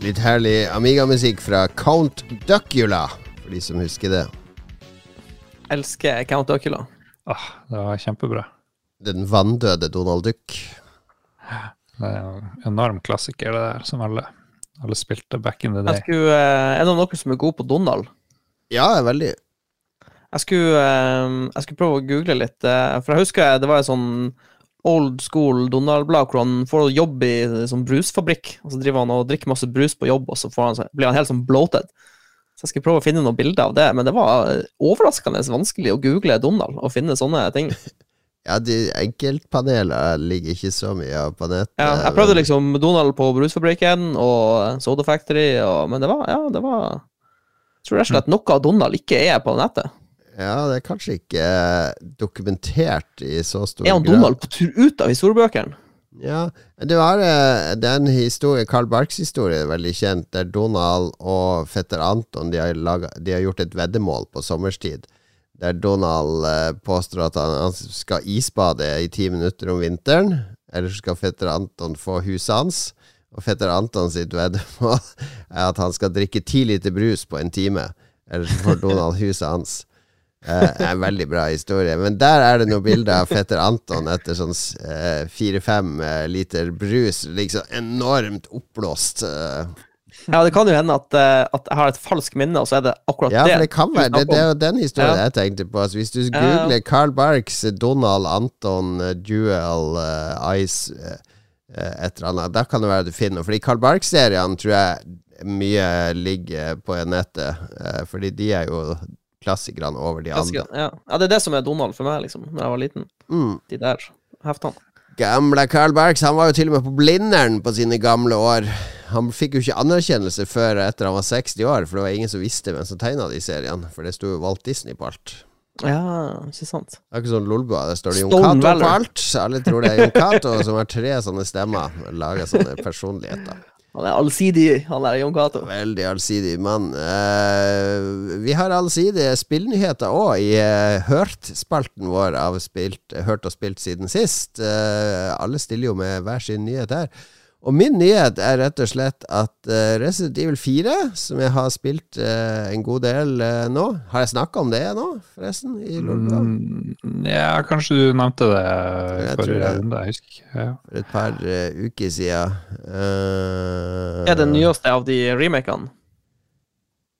Litt herlig Amiga-musikk fra Count Duckula, for de som husker det. Elsker Count Duckula. Åh, det var kjempebra. Den vanndøde Donald Duck. Det er en enorm klassiker, det der, som alle, alle spilte back in the Jeg day. skulle, eh, er det noen som er god på Donald? Ja, veldig. Jeg skulle, eh, jeg skulle prøve å google litt, eh, for jeg husker det var en sånn old school Donald-blad hvor han får jobb i sånn brusfabrikk, og så driver han og drikker masse brus på jobb, og så får han, blir han helt sånn bloated. Så jeg skal prøve å finne noen bilder av det, men det var eh, overraskende vanskelig å google Donald og finne sånne ting. Ja, de enkeltpaneler ligger ikke så mye på nettet. Ja, jeg prøvde liksom Donald på brusfabrikken og Soda Factory, og, men det var, ja, det var Jeg tror rett og slett noe av Donald ikke er på nettet. Ja, det er kanskje ikke eh, dokumentert i så stor grad. Er han. Donald på tur ut av historiebøkene? Ja, det var den det er en historie, Carl Barks historie, er veldig kjent, der Donald og fetter Anton de har, laget, de har gjort et veddemål på sommerstid. Der Donald eh, påstår at han, han skal isbade i ti minutter om vinteren. Eller så skal fetter Anton få huset hans. Og fetter Anton sitt veddemål er at han skal drikke ti liter brus på en time. Eller så får Donald huset hans. Eh, er en veldig bra historie. Men der er det noen bilder av fetter Anton etter sånn fire-fem eh, liter brus. Liksom enormt oppblåst. eh. Ja, det kan jo hende at, eh, at jeg har et falskt minne, og så er det akkurat Ja, det. for det kan være Det, det er jo den historien Ja. jeg tenkte på. Altså, hvis du Ja. googler Carl Barks, eh, Donald, Anton, eh, Duel, uh, Ice eh, eh, et eller annet, da kan det være du finner noe. Fordi Carl Barks-seriene tror jeg mye ligger på nettet. uh, Fordi de er jo klassikerne over de andre. Ja. ja, det er det som er Donald for meg, liksom, da jeg var liten. Mm. De der heftene. Gamle Carl Berks Han var jo til og med på Blindern på sine gamle år. Han fikk jo ikke anerkjennelse før etter han var 60 år, for det var ingen som visste hvem som tegna de seriene. For det sto jo Walt Disney på alt. Ja, ikke sant. Det er ikke sånn Lolbua, der står det Jon Cato på alt. Alle tror det er Jon Cato som har tre sånne stemmer. Lager sånne personligheter. Han er allsidig, han der Jon Cato. Veldig allsidig mann. Uh, vi har allsidige spillnyheter òg i uh, Hørt-spalten vår av spilt, Hørt og spilt siden sist. Uh, alle stiller jo med hver sin nyhet her. Og min nyhet er rett og slett at uh, Resident Evil 4, som jeg har spilt uh, en god del uh, nå Har jeg snakka om det nå, forresten? I mm, ja, kanskje du nevnte det jeg forrige runde. Jeg husker ikke. Ja. For et par uker siden. er det nyeste av de remakene?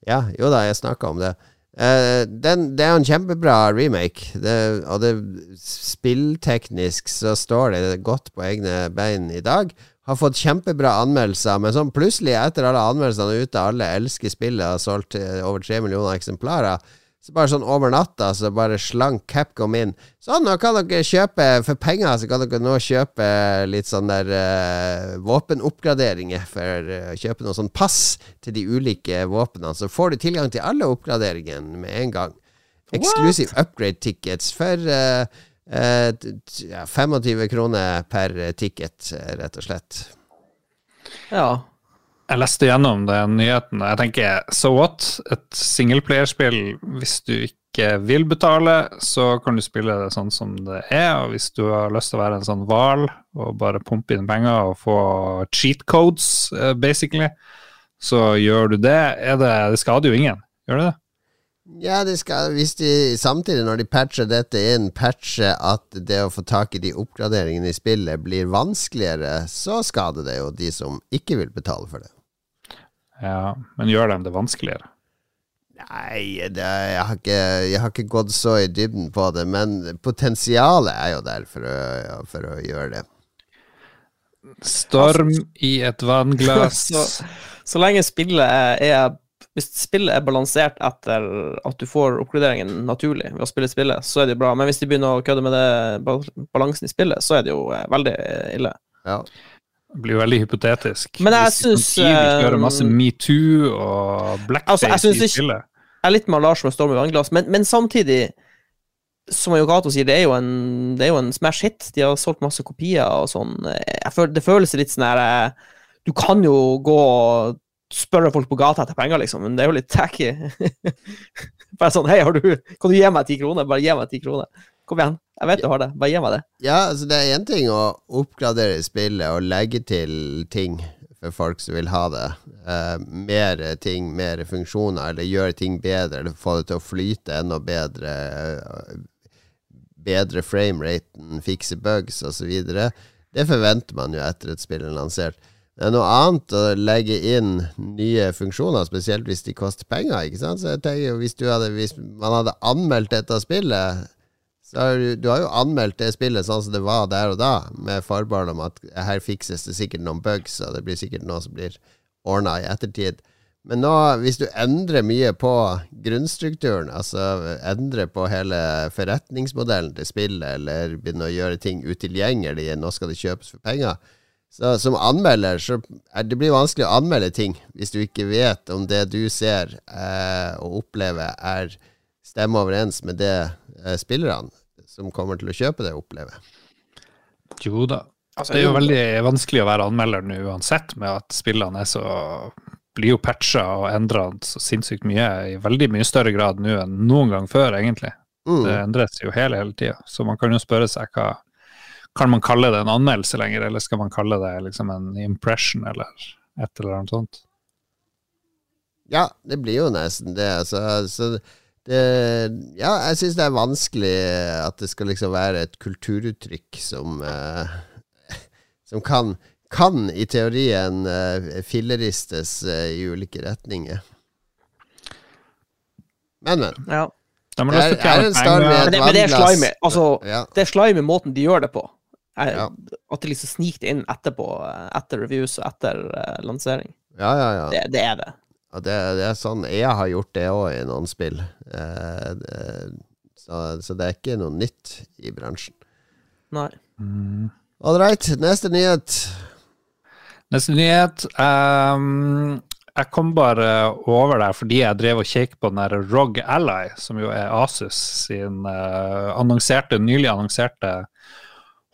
Ja, jo da, jeg snakka om det. Den, det er jo en kjempebra remake, det, og det spillteknisk så står det godt på egne bein i dag har fått kjempebra anmeldelser, men sånn plutselig, etter alle anmeldelsene ute, alle elsker spillet og har solgt over tre millioner eksemplarer, så bare sånn over natta så bare slank Capcom inn. Sånn, nå kan dere kjøpe for penger, så kan dere nå kjøpe litt sånn der uh, våpenoppgraderinger for uh, kjøpe noe sånn pass til de ulike våpnene. Så får du tilgang til alle oppgraderingene med en gang. Exclusive upgrade tickets for uh, Eh, 25 kroner per ticket, rett og slett. Ja. Jeg leste gjennom den nyheten, og jeg tenker so what? Et singleplayerspill, hvis du ikke vil betale, så kan du spille det sånn som det er. Og hvis du har lyst til å være en sånn hval og bare pumpe inn penger og få cheat codes, eh, basically, så gjør du det. det, det skader jo ingen, gjør det det? Ja, de skal, hvis de samtidig, når de patcher dette inn, patcher at det å få tak i de oppgraderingene i spillet blir vanskeligere, så skader det jo de som ikke vil betale for det. Ja, men gjør dem det vanskeligere? Nei, det, jeg, har ikke, jeg, har ikke, gått så i dybden på det, men potensialet er jo der for å, for å gjøre det. Storm i et vannglass. så, så lenge spillet er hvis spillet er balansert etter at du får oppgraderingen naturlig ved å spille spillet, så er det jo bra. Men hvis de begynner å kødde med det, balansen i spillet, så er det jo eh, veldig ille. Ja. Det blir veldig hypotetisk. Men jeg syns gjøre masse eh, metoo og blackface altså, i spillet. Jeg er litt med Lars med Storm i vannglass, men, men samtidig som Yogato sier, det er, jo en, det er jo en smash hit. De har solgt masse kopier og sånn. Det føles litt sånn her eh, Du kan jo gå spørre folk på gata etter penger, liksom, men det er jo litt tacky. Bare sånn Hei, har du, kan du gi meg ti kroner? Bare gi meg ti kroner. Kom igjen. Jeg vet du har det. Bare gi meg det. Ja, altså det er én ting å oppgradere spillet og legge til ting for folk som vil ha det. Uh, mer ting, mer funksjoner, eller gjøre ting bedre, eller få det til å flyte enda bedre. Uh, bedre frameraten, fikse bugs osv. Det forventer man jo etter et spill er lansert. Det er noe annet å legge inn nye funksjoner, spesielt hvis de koster penger. ikke sant? Så jeg tenker Hvis, hvis man hadde anmeldt dette spillet så har du, du, har jo anmeldt det spillet sånn som det var der og da, med forbehold om at her fikses det sikkert noen bugs, og det blir sikkert noe som blir ordna i ettertid. Men nå, hvis du endrer mye på grunnstrukturen, altså endrer på hele forretningsmodellen til spillet, eller begynner å gjøre ting utilgjengelig, nå skal det kjøpes for penger, så som anmelder så er det blir vanskelig å anmelde ting hvis du ikke vet om det du ser eh, og opplever, er stemmer overens med det eh, spillerne som kommer til å kjøpe det, opplever. Jo da. Altså, det er jo veldig vanskelig å være anmelder nå uansett, med at spillene er så blir jo patcha og endra så sinnssykt mye, i veldig mye større grad nå enn noen gang før, egentlig. Mm. Det endres jo hele, hele tida. Så man kan jo spørre seg hva kan man kalle det en anmeldelse lenger, eller skal man kalle det liksom en impression, eller et eller annet sånt? Ja, det blir jo nesten det. Så, så det, ja, jeg syns det er vanskelig at det skal liksom være et kulturuttrykk som uh, Som kan, kan i teorien uh, filleristes uh, i ulike retninger. Men, men. Ja. De har er, til å tjene penger. Men det, men det er slimy. Altså, ja. Det er slimy måten de gjør det på. Jeg, ja. At det liksom sniker det inn etterpå, etter reviews og etter uh, lansering. Ja, ja, ja. Det, det er det. Ja, det, det, er sånn Jeg har gjort det òg i noen spill. Eh, det, så, så, det er ikke noe nytt i bransjen. Nei. Mm. All right, neste nyhet. Neste nyhet um, Jeg kom bare over der fordi jeg drev og kjekk på den der ROG Ally, som jo er Asus sin uh, annonserte, nylig annonserte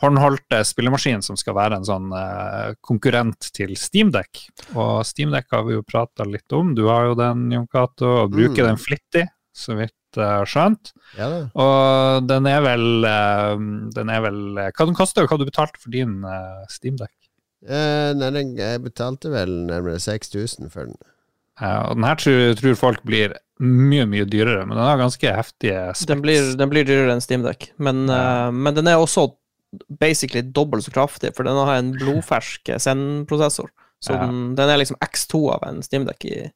håndholdte spillemaskin som skal være en sånn eh, konkurrent til Steamdeck. Og Steamdeck har vi jo prata litt om. Du har jo den, Jon Cato, og bruker Mm. den flittig, så vidt jeg har skjønt. Ja. Og den er vel eh, Den er vel eh, Hva den koster, og hva du betalte for din uh, Steamdeck? Eh, nei, den, jeg betalte vel nærmere 6000 for den. Ja, og den her tror, tror folk blir mye, mye dyrere, men den har ganske heftige specs. Den blir, den blir dyrere enn Steamdeck, men, Ja. eh, men den er også basically dobbelt så kraftig, for den har en blodfersk Zen-prosessor. Så Ja. den, den er liksom X2 av en Steamdeck i,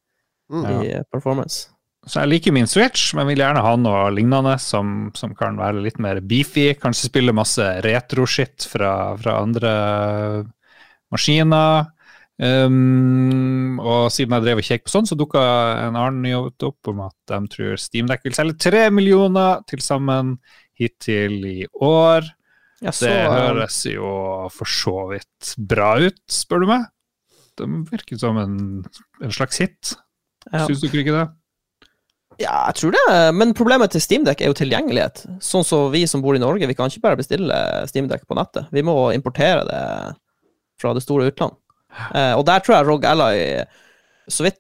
Mm. Ja. i performance. Så jeg liker min Switch, men vil gjerne ha noe lignende som, som kan være litt mer beefy. Kanskje spille masse retro-shit fra, fra andre maskiner. Um, og siden jeg drev og kjekk på sånn, så dukka en annen nyhet opp om at de tror Steamdeck vil selge tre millioner til sammen hittil i år. Ja, så, Det eh, høres jo for så vidt bra ut, spør du meg. De virker som en, en slags hit. ja. Syns dere ikke det? ja, jeg tror det, men problemet til Steamdeck er jo tilgjengelighet. Sånn som vi som bor i Norge, vi kan ikke bare bestille Steamdeck på nettet. Vi må importere det fra det store utland. Eh, og der tror jeg Rog Ally Så vidt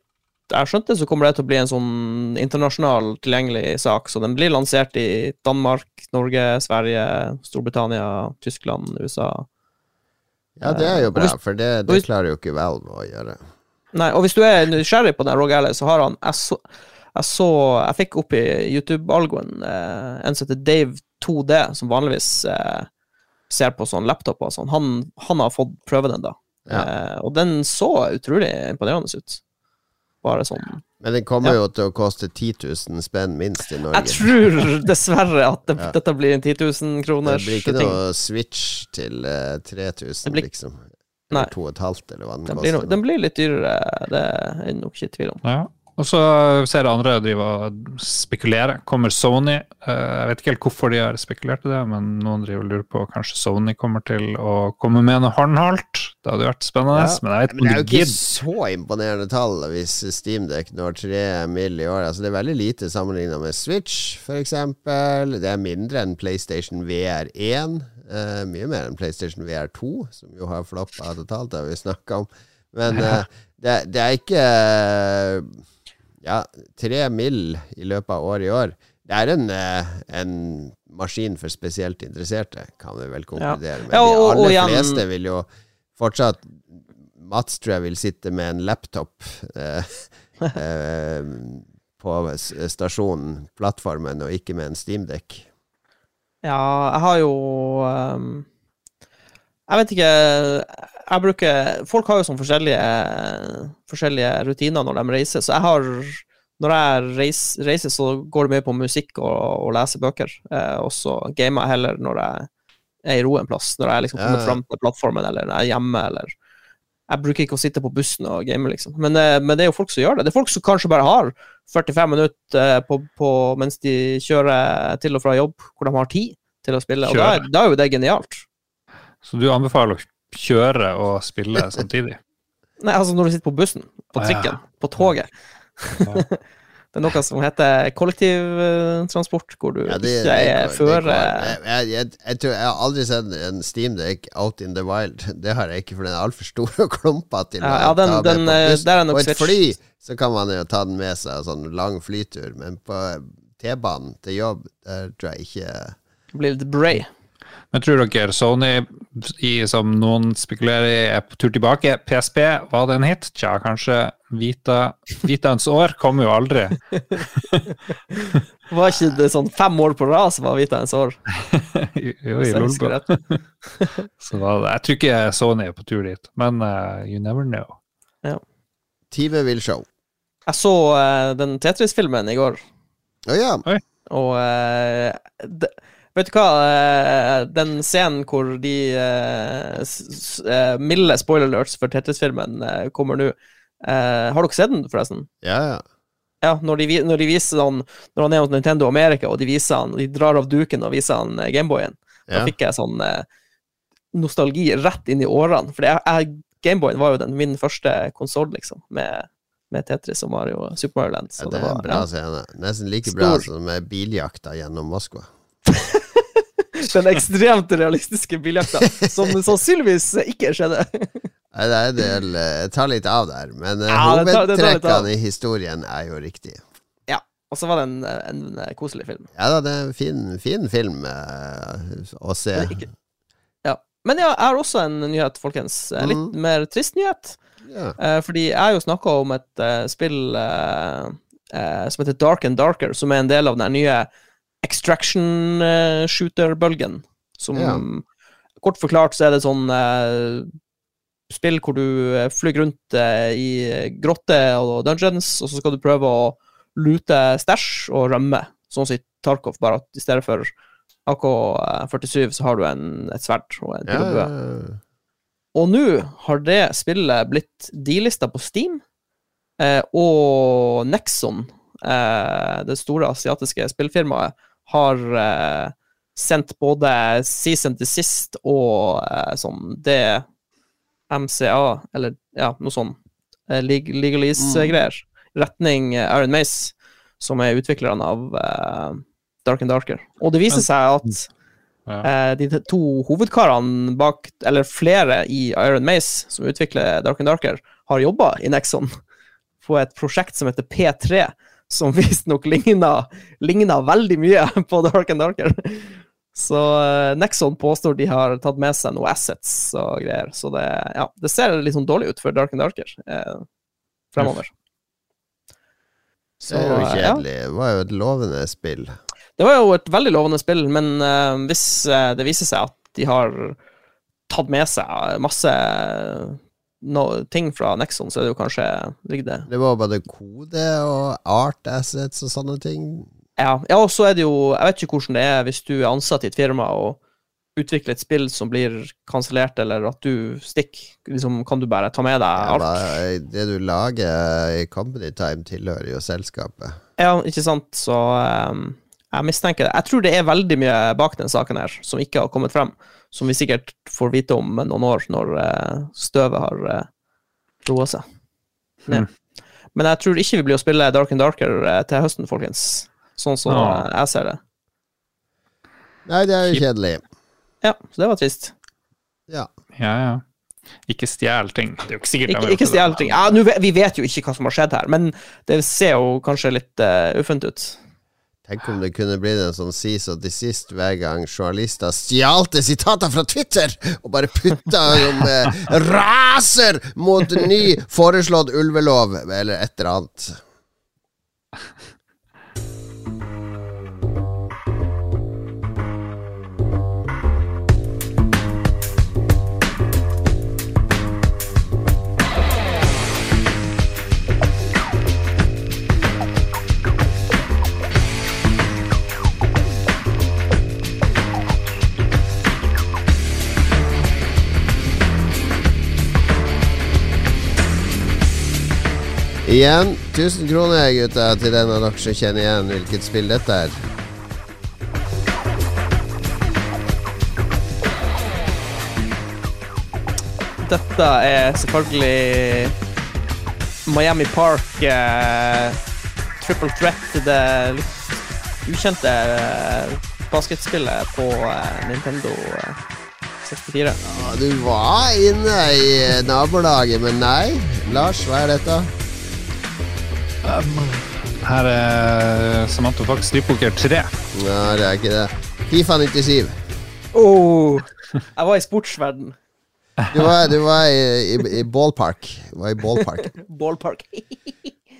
jeg har skjønt det, så kommer det til å bli en sånn internasjonal tilgjengelig sak. Så den blir lansert i Danmark, Norge, Sverige, Storbritannia, Tyskland, USA. Ja, det er jo bra, hvis- for det, det klarer jo ikke Valve å gjøre. Nei, og hvis du er nysgjerrig på den Rog Alley, så har han Jeg så Jeg, så, jeg fikk opp i YouTube-algoen eh, en som heter Dave 2D, som vanligvis eh, ser på sånn laptoper og sånn. Han, han har fått prøve den, da. Ja. Eh, og den så utrolig imponerende ut. Bare sånn Men den kommer Ja. jo til å koste 10 000 spenn minst i Norge. Jeg tror dessverre at det, Ja. dette blir en 10 000 det blir ikke ting. noe Switch til uh, 3000, blir- liksom. Eller 2500, eller hva den, Den blir, no, den blir litt dyrere, det er jeg nok ikke i tvil om. Ja. Og så ser jeg andre drive og spekulere. Kommer Sony? Eh, Jeg vet ikke helt hvorfor de har spekulert i det, men noen driver og lurer på kanskje Sony kommer til å komme med noe håndholdt. Det hadde vært spennende, Ja, men jeg vet ikke det er jo ikke så imponerende tall hvis Steamdeck når 3 mill. i år. Altså Det er veldig lite sammenlignet med Switch, f.eks. Det er mindre enn PlayStation VR1. Uh, mye mer enn PlayStation VR2, som jo har floppa totalt, det har vi snakka om. Men uh, det, det er ikke eh, Ja, tre mill. i løpet av året i år. Det er en, eh, en maskin for spesielt interesserte, kan vi vel konkludere med. Ja, og- De aller fleste vil jo fortsatt Mats tror jeg vil sitte med en laptop eh, eh, på stasjonen, plattformen, og ikke med en steamdekk. Ja, jeg har jo um, Jeg vet ikke Jeg bruker Folk har jo sånn forskjellige, forskjellige rutiner når de reiser, så jeg har Når jeg reiser, reiser så går det mye på musikk og, og leser bøker, eh, og så gamer jeg heller når jeg er i ro en plass, når jeg liksom Ja, ja. fram til plattformen, eller når jeg er hjemme, eller Jeg bruker ikke å sitte på bussen og game, liksom. Men, eh, men det er jo folk som gjør det. Det er folk som kanskje bare har 45 minutter eh, på, på, mens de kjører til og fra jobb, hvor de har tid til å spille. Og da, da er jo det genialt. Så du anbefaler kjøre og spille samtidig? Nei, altså når du sitter på bussen, på Ah, ja. trikken, på toget. Ja. det er noe som heter kollektivtransport, hvor du Ja, det- ikke det er føre. Jeg, jeg, jeg, jeg, tror, jeg har aldri sett en Steamdeck out in the wild. Det har jeg ikke, for den er altfor stor og klumpete til Ja, den- ta med den, på eh, På et Switch. fly så kan man jo ta den med seg, sånn lang flytur, men på T-banen til jobb, der tror jeg ikke blir litt bray. Men tror dere Sony, i, som noen spekulerer i, er på tur tilbake? PSP, var det en hit? Tja, kanskje. Vita, Vitaens år kommer jo aldri. Var ikke det sånn fem år på rad som var Vitaens år? jo, i rett? Så da, jeg tror ikke Sony er på tur dit, men uh, you never know. Ja. TV will show. Jeg så uh, den Tetris-filmen i går, Å ja. og uh, det, Vet du hva? eh, den scenen hvor de eh, eh, milde spoiler alerts for Tetris-filmen kommer nå. Har dere sett den, forresten? Ja, ja. Ja, når de, når de viser han Når han er hos Nintendo America, og de viser han De drar av duken og viser han Gameboyen. Da ja. fikk jeg sånn nostalgi rett inn i årene. For Gameboyen var jo den, min første konsoll, liksom, med, med Tetris og Mario, og Super Mario Land. ja Så det er var- en bra ja. scene. Nesten like Stor. bra som med biljakta gjennom Moskva. Den ekstremt realistiske biljakta, som sannsynligvis ikke skjedde. Nei, det er en del Jeg tar litt av der, men eh, Ja, hovedtrekkene i historien er jo riktig. Ja, og så var det en, en koselig film. Ja da, det er en fin, fin film uh, å se. Men Ja. Men jeg har også en nyhet, folkens. En litt Mm. mer trist nyhet. Ja. Uh, fordi jeg har jo snakka om et uh, spill eh, eh, som heter Dark and Darker, som er en del av den nye extraction eh, shooter-bølgen. Som Ja. Kort forklart så er det sånn eh, spill hvor du eh, flyr rundt i grotter og dungeons, og så skal du prøve å lute stæsj og rømme, sånn som i Tarkov, bare at i stedet for AK-47 så har du en, et sverd og en Ja, pilebue. ja, Og nå har det spillet blitt dealista på Steam, eh, og Nexon, eh, det store asiatiske spillfirmaet, har eh, sendt både Season to Sist og eh, sånn DMCA, eller ja, noe sånn eh, leg legalese-greier, retning Aaron Iron Mace, som er utviklerne av eh, Dark and Darker. Og det viser seg at Ja. Eh, de to hovedkarene bak, eller flere i Iron Mace, som utvikler Dark and Darker, har jobba i Nexon på et prosjekt som heter P3, som visstnok ligna, ligna veldig mye på Dark and Darker. Så eh, Nexon påstår de har tatt med seg noen assets og greier. Så det, ja, det ser litt sånn dårlig ut for Dark and Darker eh, fremover. Det er jo kjedelig. ja. Det var jo et lovende spill. Det var jo et veldig lovende spill, men eh, hvis eh, det viser seg at de har tatt med seg masse no, ting fra Nexon, så er det jo kanskje ligger det Det var både kode og art assets og sånne ting. Ja, ja og så er det jo Jeg vet ikke hvordan det er hvis du er ansatt i et firma og utvikler et spill som blir kansellert, eller at du stikker. Liksom, kan du bare ta med deg Ja, alt? det du lager i Company Time, tilhører jo selskapet. Ja, ikke sant, så um, jeg mistenker det. Jeg tror det er veldig mye bak den saken her som ikke har kommet frem, som vi sikkert får vite om noen år, når eh, støvet har uh, roa seg. Mm. Men jeg tror ikke vi blir å spille Dark and Darker eh, til høsten, folkens. Sånn som Ja. eh, jeg ser det. Nei, det er jo kjedelig. Ja, så det var trist. Ja. Ja, ja. Ikke stjel ting. Det er jo ikke sikkert Ikke, ikke stjel ting. Ja, vi vet jo ikke hva som har skjedd her, men det ser jo kanskje litt uh, uffent ut. Tenk om det kunne blitt en sånn sis og desist hver gang journalister stjalte sitater fra Twitter og bare putta som eh, raser mot ny foreslått ulvelov, eller et eller annet. Igjen 1000 kroner, gutta, til den av dere som kjenner igjen hvilket spill dette er. Dette er selvfølgelig Miami Park eh, Triple Threat, det litt ukjente eh, basketspillet på eh, Nintendo eh, 64. Ja, du var inne i nabolaget, men nei. Lars, hva er dette? Her er Samantha Fox Dypoker 3. Ja, det er ikke det. Fifa 97. Oh, jeg var i sportsverden. Du var, du var i, i, i ballpark. Du var i ballpark. Ballpark.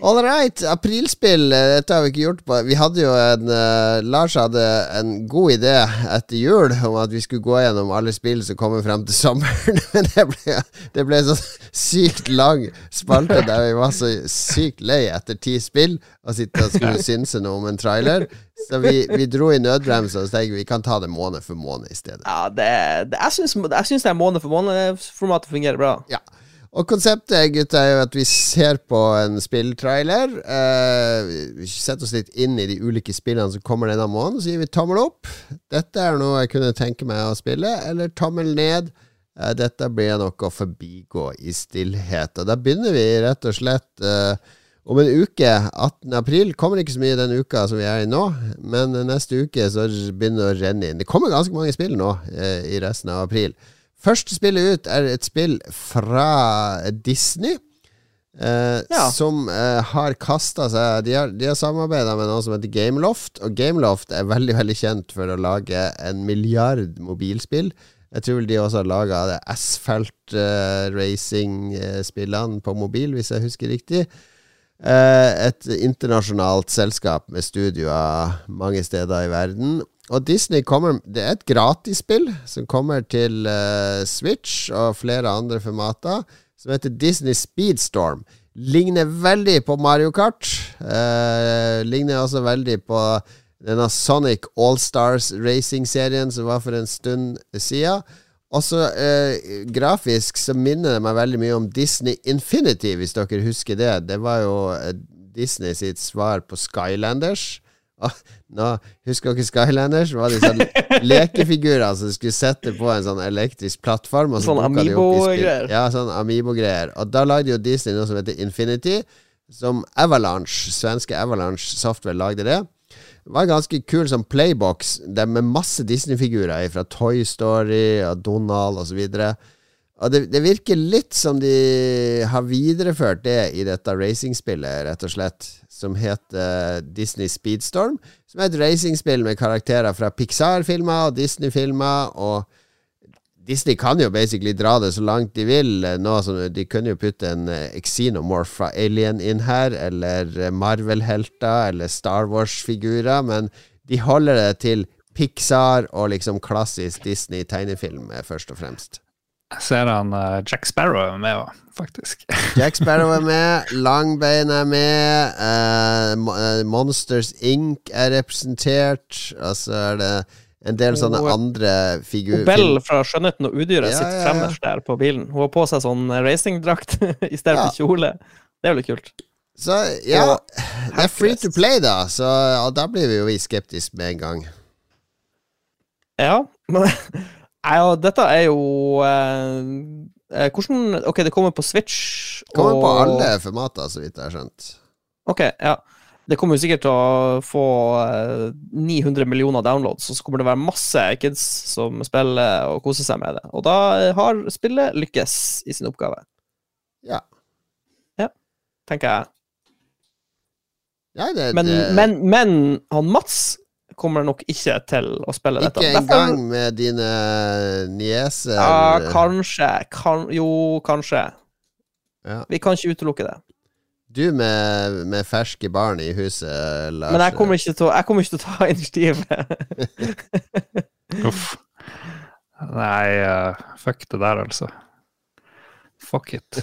All right, aprilspill. eh, Dette har vi ikke gjort på Vi hadde jo en uh, Lars hadde en god idé etter jul om at vi skulle gå gjennom alle spill som kommer frem til sommeren. Men det ble, det ble så sykt lang spalte der vi var så sykt lei etter ti spill og sitte og skulle synse noe om en trailer. Så vi, vi dro i nødbremsen og tenkte vi kan ta det måned for måned i stedet. Ja, det, det, jeg syns det er måned for måned-formatet fungerer bra. Ja. Og konseptet gutt, er jo at vi ser på en spilltrailer. Eh, vi setter oss litt inn i de ulike spillene som kommer denne måneden. Så gir vi tommel opp. Dette er noe jeg kunne tenke meg å spille. Eller tommel ned. Eh, dette blir nok å forbigå i stillhet. Og da begynner vi rett og slett eh, Om en uke, 18. april, kommer ikke så mye den uka som vi er i nå, men neste uke så begynner det å renne inn. Det kommer ganske mange spill nå eh, i resten av april. Første spillet ut er et spill fra Disney. Eh, Ja. Som eh, har kasta seg De har, de har samarbeida med noe som heter Gameloft. Og Gameloft er veldig veldig kjent for å lage en milliard mobilspill. Jeg tror vel de også har laga Asphalt eh, Racing-spillene på mobil, hvis jeg husker riktig. Eh, et internasjonalt selskap med studioer mange steder i verden. Og Disney kommer Det er et gratisspill som kommer til uh, Switch og flere andre formater, som heter Disney Speedstorm. Ligner veldig på Mario Kart. Uh, ligner også veldig på denne Sonic Allstars Racing-serien som var for en stund siden. Også eh, grafisk så minner det meg veldig mye om Disney Infinity, hvis dere husker det. Det var jo Disney sitt svar på Skylanders. Ah, nå, husker dere Skylanders? Var de sånn lekefigurer som du skulle sette på en sånn elektrisk plattform. Og så Sånn. Amiibo-greier. Ja, sånn Amiibo-greier. Og da lagde jo Disney noe som heter Infinity, som Avalanche, svenske Avalanche Software, lagde det. Det var ganske kul som playbox, det med masse Disney-figurer fra Toy Story og Donald osv. Og det, det virker litt som de har videreført det i dette racingspillet, rett og slett, som heter Disney Speedstorm. Som er et racingspill med karakterer fra Pixar-filmer og Disney-filmer. Og Disney kan jo basically dra det så langt de vil. Nå som De kunne jo putte en Exenomorph Xenomorph fra Alien inn her, eller eh, Marvel-helter, eller Star Wars-figurer, men de holder det til Pixar og liksom klassisk Disney-tegnefilm, eh, først og fremst. Jeg ser han uh, Jack Sparrow er med òg, faktisk. Jack Sparrow er med, Langbein er med, uh, Monsters Inc. er representert, og så er det en del sånne hun, andre figurer Bell fra Skjønnheten og udyret Ja, sitter ja, ja. fremmest der på bilen. Hun har på seg sånn racingdrakt i stedet Ja. for kjole. Det er jo litt kult. Så ja, Og det er free to play, da, så da blir vi jo skeptiske med en gang. Ja, men ja, dette er jo eh, eh, Hvordan Ok, det kommer på Switch Kommer på alle formater, så vidt jeg har skjønt. Ok, ja. Det kommer jo sikkert til å få eh, 900 millioner downloads, og så kommer det være masse kids som spiller og koser seg med det. Og da har spillet lykkes i sin oppgave, Ja. tenker jeg. ja det, Men, det, men, men han Mats kommer nok ikke til å spille dette. Ikke Derfor- engang med dine nieser Ja, kanskje. Kan, jo, kanskje. Ja. Vi kan ikke utelukke det. Du med, med ferske barn i huset, Lars. Men jeg kommer ikke til å, jeg kommer ikke til å ta initiativet. Uff. Nei, eh, fuck det der, altså. Fuck it.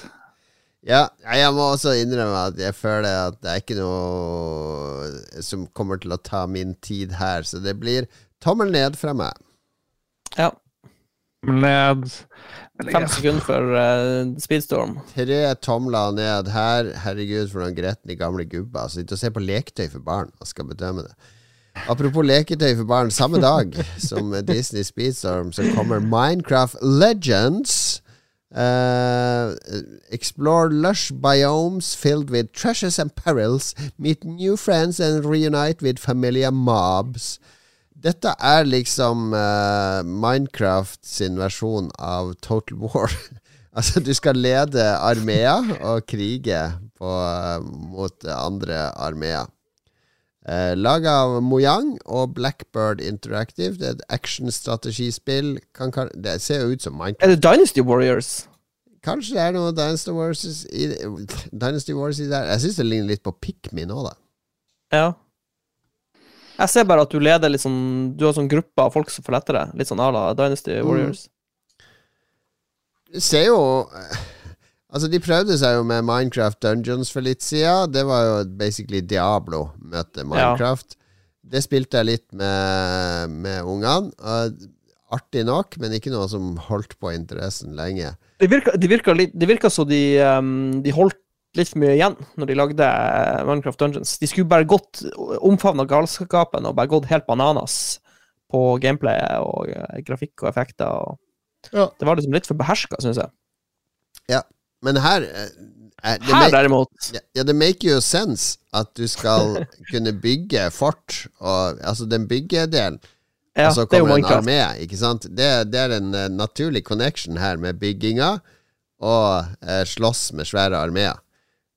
Ja, jeg må også innrømme at jeg føler at det er ikke noe som kommer til å ta min tid her, så det blir tommel ned fra meg. Ja. Ned Fem sekunder for uh, Speedstorm. Tre tomler ned her. Herregud, for noen gretne gamle gubber. Sitter og ser på leketøy for barn og skal bedømme det. Apropos leketøy for barn. Samme dag som Disney Speedstorm så kommer Minecraft Legends. Uh, explore lush biomes filled with treasures and perils. Meet new friends and reunite with familiar mobs. Dette er liksom uh, Minecraft sin versjon av Total War. altså, du skal lede armeer og krige på, eh, mot andre armeer. Uh, Laga av Mojang og Blackbird Interactive. Det er et actionstrategispill. Det ser jo ut som Minecraft. Er det Dynasty Warriors? Kanskje det er noe Dynasty Warriors i, Dynasty Warriors i der. Jeg syns det ligner litt på Pikmin òg, da. Ja. Jeg ser bare at du leder litt sånn Du har sånn gruppe av folk som får lette deg. Litt sånn à la Dynasty Mm. Warriors. Det ser jo Altså, de prøvde seg jo med Minecraft Dungeons for litt siden. Det var jo basically Diablo møte Minecraft. Det spilte jeg litt med, med ungene. Artig nok, men ikke noe som holdt på interessen lenge. Det virka, det virka, litt, det virka så de, um, de holdt litt for mye igjen når de lagde eh, Minecraft Dungeons. De skulle bare gått omfavna galskapen og bare gått helt bananas på gameplay og eh, grafikk og effekter. Og Ja. Det var liksom litt for beherska, syns jeg. Men her eh, Eh, Her, derimot ja, ja, det make you sense at du skal kunne bygge fort, og altså den byggedelen. Ja, og så er jo kommer en armé, ikke sant? Det, det er en uh, naturlig connection her med bygginga og uh, slåss med svære armeer.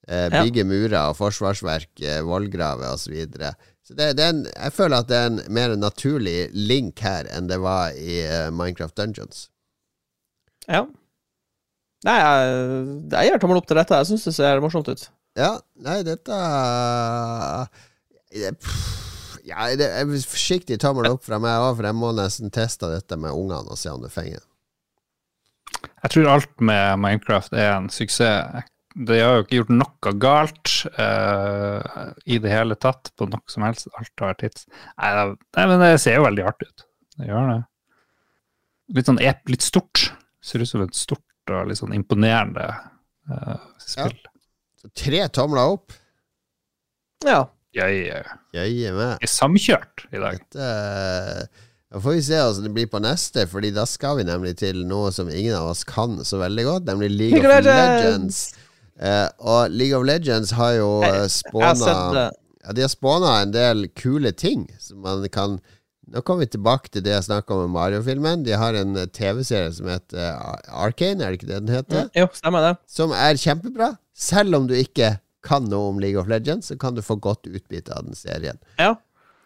Ja. bygge murer og forsvarsverk, uh, vollgraver osv. Så, videre. så det, det er en, jeg føler at det er en mer naturlig link her enn det var i Minecraft Dungeons. Ja. Nei, jeg, jeg gir tommel opp til dette. Jeg syns det ser morsomt ut. Ja, nei, dette det, pff, Ja, det er forsiktig tommel opp fra meg òg, for jeg må nesten teste dette med ungene og se om det fenger. Jeg tror alt med Minecraft er en suksess. De har jo ikke gjort noe galt uh, i det hele tatt på noe som helst. Alt har vært hits. Nei, det- nei, men det ser jo veldig artig ut. Det gjør det. Litt sånn ep, litt stort. Ser ut som et stort og litt sånn imponerende uh, spill. Så tre tomler opp. Ja. Ja, ja, ja. Jøye. Vi er samkjørt i dag. Dette Da får vi se hvordan det blir på neste, Fordi da skal vi nemlig til noe som ingen av oss kan så veldig godt, nemlig League, League of Legends. Legends. Uh, og League of Legends har jo uh, spåna. Ja, de har spåna en del kule ting som man kan Nå kommer vi tilbake til det jeg snakka om med Mario-filmen. De har en eh, TV-serie som heter uh, Arcane, er det ikke det den heter? Jo, stemmer det. Som er kjempebra. Selv om du ikke kan noe om League of Legends, så kan du få godt utbytte av den serien. Ja.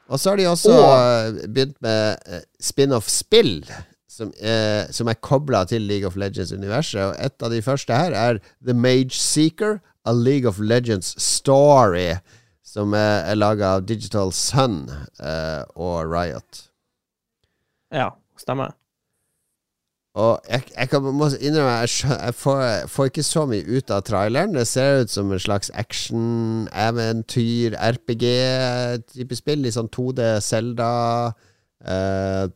Og så har de også Og- eh, begynt med eh, spin-off-spill. Som, eh, som er kobla til League of Legends-universet. Og et av de første her er The Mage Seeker, A League of Legends Story. Som er, er laga av Digital Sun eh, og Riot. Ja, stemmer. Og jeg, jeg kan, må innrømme jeg, jeg får, får ikke så mye ut av traileren. Det ser ut som en slags action, eventyr, RPG-type spill. Litt sånn 2D, Zelda eh,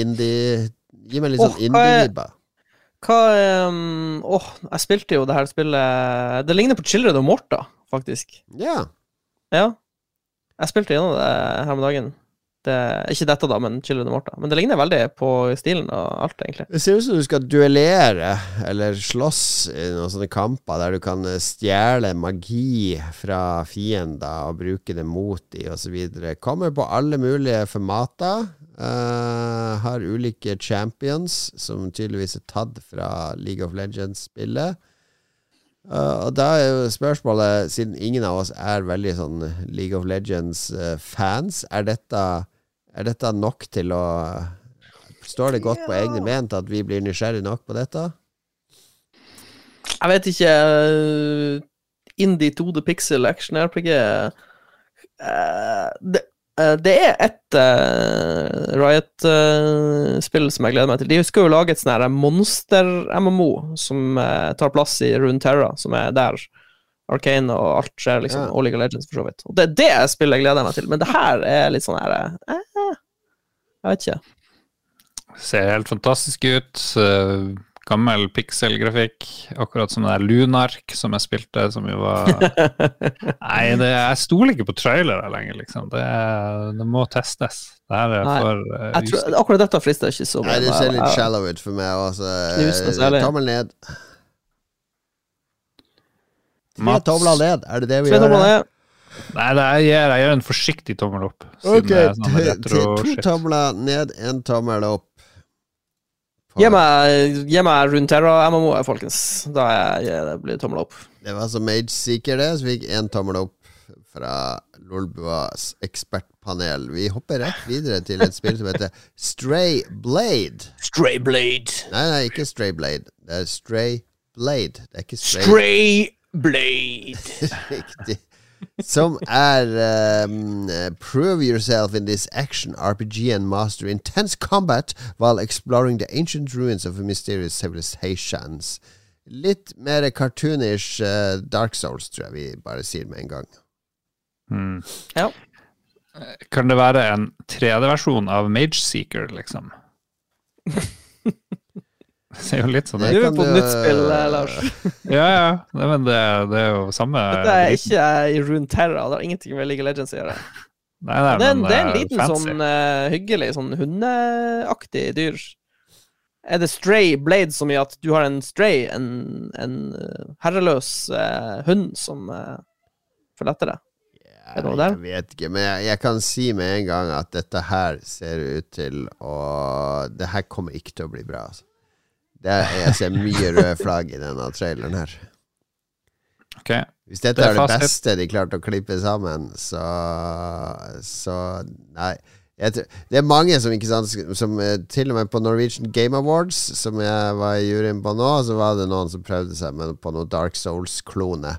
Indie Gi meg litt oh, sånn er- indie-vibber. Hva er Åh, jeg spilte jo det her spillet Det ligner på Children of Morta, faktisk. Ja. Ja. Jeg spilte gjennom det her om dagen. Det, ikke dette, da, men Children of Morta. Men det ligner veldig på stilen og alt, egentlig. Det ser ut som du skal duellere eller slåss i noen sånne kamper der du kan stjele magi fra fiender og bruke det mot de osv. Kommer på alle mulige formater. Uh, har ulike champions, som tydeligvis er tatt fra League of Legends-spillet. Eh, og da er jo spørsmålet, siden ingen av oss er veldig sånn League of Legends-fans, er dette, er dette nok til å Står det godt på egne ment at vi blir nysgjerrig nok på dette? Jeg vet ikke eh, Indie 2D Pixel Action RPG uh, det, eh, det er et uh, Riot-spill som jeg gleder meg til. De skal jo lage et sånn monster-MMO som uh, tar plass i Runeterra, som er der Arcane og alt skjer, liksom. Ja. Og League of Legends, for så vidt. Og det er det spillet jeg gleder meg til. Men det her er litt sånn her eh, Jeg vet ikke. Ser helt fantastisk ut. Gammel pikselgrafikk. Akkurat som det der Lunark som jeg spilte, som jo var Nei, det, jeg stoler ikke på trailere lenger, liksom. Det, det må testes. Det her er Nei, for uh, Jeg tror, akkurat dette frister ikke så Nei, det ser litt Jeg- shallow ut for meg Altså, noe Eh. Tommel ned. Tre Mats. tomler ned, er det det vi gjør? ned. Nei, det er, jeg, gir, jeg gjør en forsiktig tommel opp. siden Ok, det er sånn to tomler ned, én tommel opp. Gi meg, rundt her Runeterra-MMO, folkens. Da jeg, jeg, det blir tommel opp. Det var som Mage Seeker, det, så fikk én tommel opp fra Lolbuas ekspertpanel. Vi hopper rett videre til et spill som heter Stray Blade. Stray Blade. Nei, nei, ikke Stray Blade. Det er Stray Blade. Det er ikke Stray Stray Blade. Riktig. Som er um, Prove yourself in this action RPG and master intense combat while exploring the ancient ruins of mysterious civilizations. Litt mer cartoonish uh, Dark Souls, tror jeg vi bare sier med en gang. Mm. Ja. Kan det være en 3D-versjon av Mage Seeker, liksom? Det ser jo litt sånn ut. Du er på du- nytt spill, eh, Lars. Ja, ja. Nei, men det, det er jo samme Dette er ikke i Runeterra. Det har ingenting med League of Legends å gjøre. Nei, nei, Det er, en- men det er en eh, liten fancy. sånn uh, hyggelig, sånn hundeaktig dyr. Er det stray blade som mye at du har en stray, en, en eh, herreløs uh, hund som uh, følger etter deg? Er det noe der? Jeg vet ikke, men jeg, jeg kan si med en gang at dette her ser ut til å Det her kommer ikke til å bli bra. Altså. Det er, jeg ser mye røde flagg i denne traileren her. Okay. Hvis dette Det er, er det beste de klarte å klippe sammen, så Så Nei. Tror, det er mange som ikke sant Som eh, til og med på Norwegian Game Awards, som jeg var i juryen på nå, så var det noen som prøvde seg med, på noe Dark Souls-klone.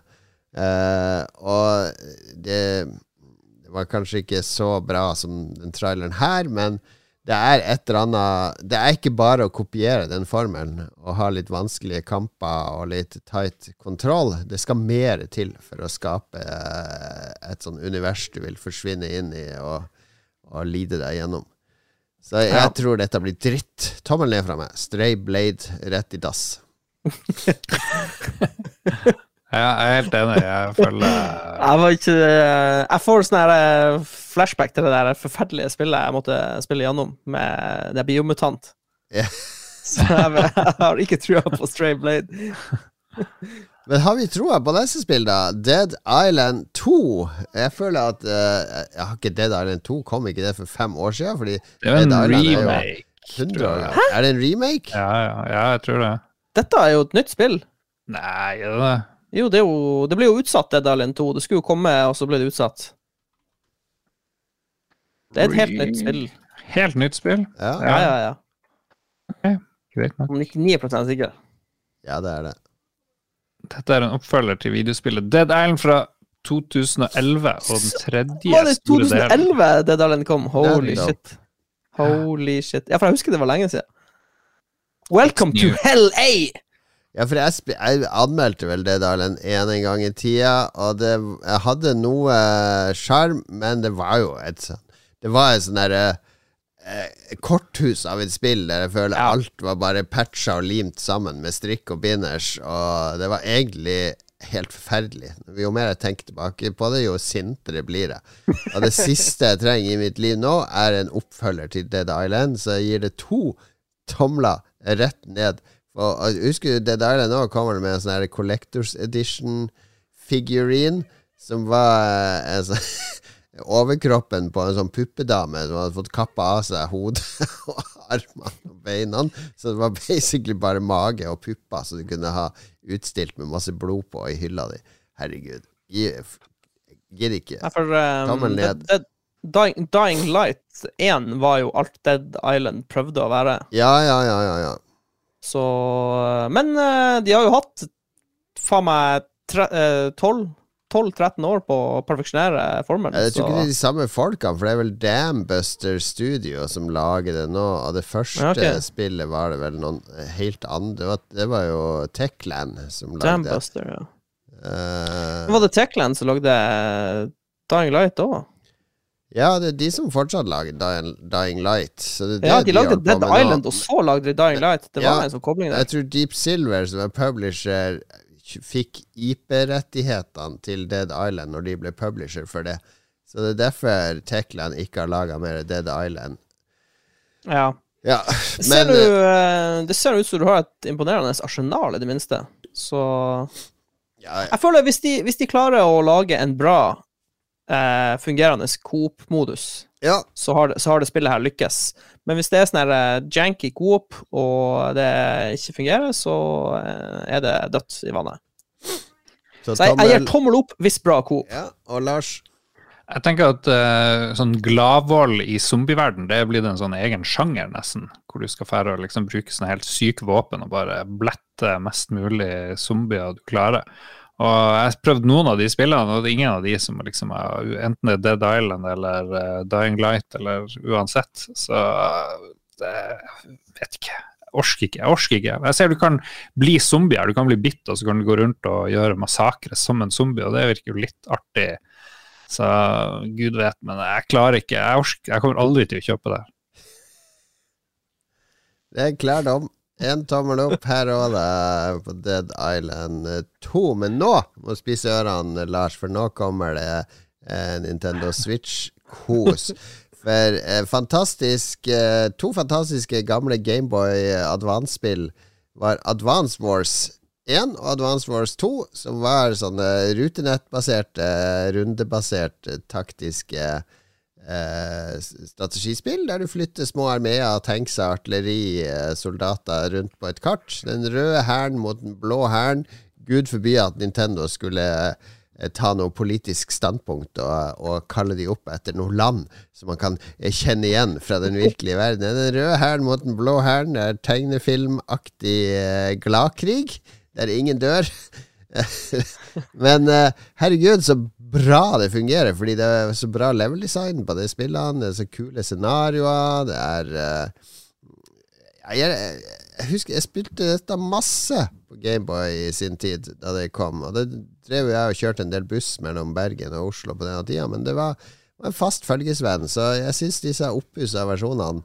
Uh, og det, det var kanskje ikke så bra som den traileren her, men det er et eller annet Det er ikke bare å kopiere den formelen og ha litt vanskelige kamper og litt tight kontroll. Det skal mer til for å skape eh, et sånn univers du vil forsvinne inn i og, og lide deg gjennom. Så jeg, Ja. tror dette blir dritt. Tommel ned fra meg. Stray Blade rett i dass. Ja, jeg er helt enig. Jeg føler Jeg var ikke eh, Jeg får sånn flashback til det der forferdelige spillet jeg måtte spille gjennom, med det er biomutant. Yeah. Så jeg, jeg har ikke trua på Stray Blade. Men har vi troa på neste spill, da? Dead Island 2. Jeg føler at uh, Jeg har ikke Dead Island 2, kom ikke det for fem år siden? Fordi Det er en Dead Island er jo remake. 100 år gammel. Er det en remake? Ja, ja, ja, jeg tror det. Dette er jo et nytt spill. Nei, er det det? Jo, det, er jo, det ble jo utsatt, Dead Island 2. Det skulle jo komme, og så ble det utsatt. Det er et helt nytt spill. Helt nytt spill? Ja, Ja, ja, ja. Greit nok. Om ikke 9 sikker. ja det er det. Dette er en oppfølger til videospillet Dead Island fra 2011, og den tredje Var det store delen. 2011 Dead Island kom? Holy Ja. shit. Holy shit. Ja, for jeg husker det var lenge siden. Welcome to. Hell A! Ja, for jeg, jeg anmeldte vel Island én en gang i tida, og det jeg hadde noe sjarm, men det var jo et sånn Det var et sånn derre eh, korthus av et spill der jeg føler Ja. alt var bare patcha og limt sammen med strikk og binders, og det var egentlig helt forferdelig. Jo mer jeg tenker tilbake på det, jo sintere blir jeg. Og det siste jeg trenger i mitt liv nå, er en oppfølger til Dead Island, så jeg gir det to tomler rett ned. Og, og husker du der Island nå kommer det med en sånn Collectors Edition figurine, som var eh, sånn overkroppen på en sånn puppedame som hadde fått kappa av seg hodet og armene og beina. Så det var basically bare mage og pupper som du kunne ha utstilt med masse blod på i hylla di. Herregud. Gi- Gidder ikke. Um, Tommel ned. Det, det Dying, Dying Light 1 var jo alt Dead Island prøvde å være. Ja, ja, ja, ja. ja. Så Men eh, de har jo hatt faen meg eh, 12 12-13 år på å perfeksjonere formelen. Jeg tror ikke det er de samme folkene, for det er vel Dambuster Studio som lager det nå. Og det første Ja, ok. spillet var det vel noen helt andre Det var, det var jo Techland som lagde det. Ja. Uh, Var det Techland som lagde eh, Dying Light òg? Ja, det er de som fortsatt lager Dying, Light. Så det er Ja, det de lagde Dead. Island, og så lagde de Dying Light. Det var Ja, en sånn kobling der. Jeg tror Deep Silver, som er publisher, fikk IP-rettighetene til Dead Island når de ble publisher for det. Så det er derfor Techland ikke har laga mer Dead Island. Ja. Ja, Ser du, eh, eh, det ser ut som du har et imponerende arsenal, i det minste. Så ja, Jeg føler hvis de, hvis de klarer å lage en bra, eh, fungerende coop-modus, ja, så, så har det spillet her lykkes. Men hvis det er sånn her eh, janky coop, og det ikke fungerer, så eh, er det dødt i vannet. så Så jeg, jeg gir tommel tommel opp hvis bra coop. Ja, og Lars Jeg tenker at uh, sånn gladvold i zombieverden, det er blitt en sånn egen sjanger, nesten. Hvor du skal fære og liksom bruke sånne helt syke våpen og bare blette mest mulig zombier du klarer. Og jeg har prøvd noen av de spillene, og det er ingen av de som liksom er enten det er Dead Island eller uh, Dying Light eller uansett. Så eh, det, jeg vet ikke. Jeg orsker ikke. Jeg orsker ikke. Jeg ser du kan bli zombier. Du kan bli bitt, og så kan du gå rundt og gjøre massakre som en zombie, og det virker jo litt artig. Så gud vet, men jeg klarer ikke. Jeg, orsker, jeg kommer aldri til å kjøpe det. Det er klar dom. Én tommel opp her òg, da, på Dead Island 2. Men nå må spise ørene, Lars, for nå kommer det eh, Nintendo Switch-kos. For eh, fantastisk eh, to fantastiske gamle Gameboy Advance-spill var Advance Wars 1 og Advance Wars 2, som var sånne rutenettbaserte, rundebaserte, taktiske eh, strategispill, der du flytter små armeer, tanks, artilleri, eh, soldater rundt på et kart. Den røde hæren mot den blå hæren. Gud forby at Nintendo skulle eh, ta noe politisk standpunkt og, og, kalle de opp etter noe land som man kan kjenne igjen fra den virkelige verden. Den røde hæren mot den blå hæren. Er tegnefilmaktig gladkrig der ingen dør. Men herregud, så bra det fungerer, fordi det er så bra level design på de spillene. Det er så kule scenarioer. Det er uh, jeg, jeg, husker jeg spilte dette masse på Gameboy i sin tid, da det kom. Og det drev jeg og kjørte en del buss mellom Bergen og Oslo på denne tida, men det var, var en fast følgesvenn, så jeg syns disse oppussa versjonene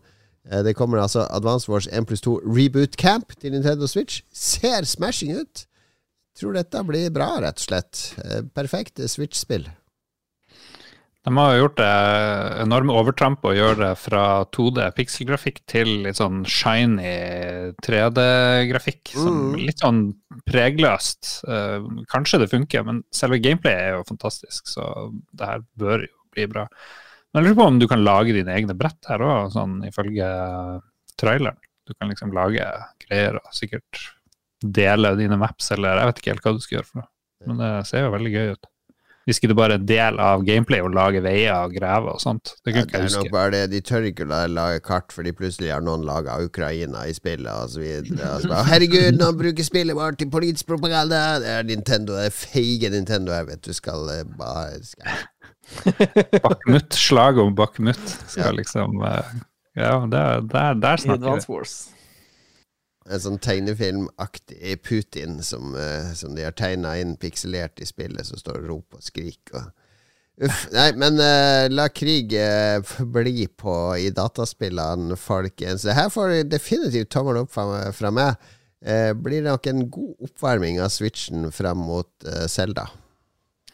eh, det kommer altså Advance Wars 1 pluss 2 Reboot Camp til Nintendo Switch. Ser smashing ut! Tror dette blir bra, rett og slett. Eh, perfekt Switch-spill. De har gjort det enorme overtramp å gjøre det fra 2D pikselgrafikk til litt sånn shiny 3D-grafikk. Mm. Litt sånn pregløst. Uh, kanskje det funker, men selve gameplayet er jo fantastisk, så det her bør jo bli bra. Men jeg lurer på om du kan lage dine egne brett her òg, sånn ifølge traileren. Du kan liksom lage greier og sikkert dele dine maps, eller jeg vet ikke helt hva du skal gjøre for noe. Men det ser jo veldig gøy ut. Hvis ikke det bare er en del av gameplay å lage veier og grave og sånt? Det kunne ja, ikke jeg huske. Bare det, de tør ikke å lage kart fordi plutselig har noen laga Ukraina i spillet bare, Herregud, noen bruker spillet vårt til politisk propaganda! Det er Nintendo, det er feige Nintendo jeg vet du. Skal eh, bare skal. Bakhmut, slaget om Bakhmut skal ja. liksom eh, Ja, der, der, der snakker vi en sånn tegnefilmaktig Putin som, uh, som, de har tegna inn pikselert i spillet, som står og roper og skriker. Uff. Nei, men uh, la krig uh, bli på i dataspillene, folkens. Det her får definitivt tommel opp fra, fra meg. blir det nok en god oppvarming av Switchen fram mot Selda.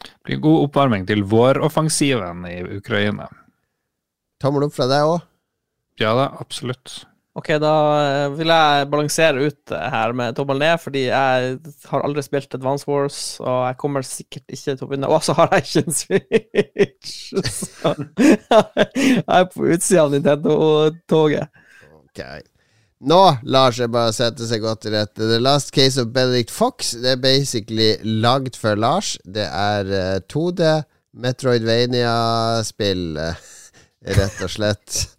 Det blir god oppvarming til våroffensiven i Ukraina. Tommel opp fra deg òg? Ja da, absolutt. Ok, da eh, vil jeg balansere ut her med tommel ned, fordi jeg har aldri spilt Advance Wars, og jeg kommer sikkert ikke til å vinne. Og så har jeg ikke en Switch! Så jeg er på utsida av Nintendo-toget. Ok. Nå lar seg bare sette seg godt til rette. The Last Case of Benedict Fox Det er basically lagd for Lars. Det er 2D Metroidvania-spill, rett og slett.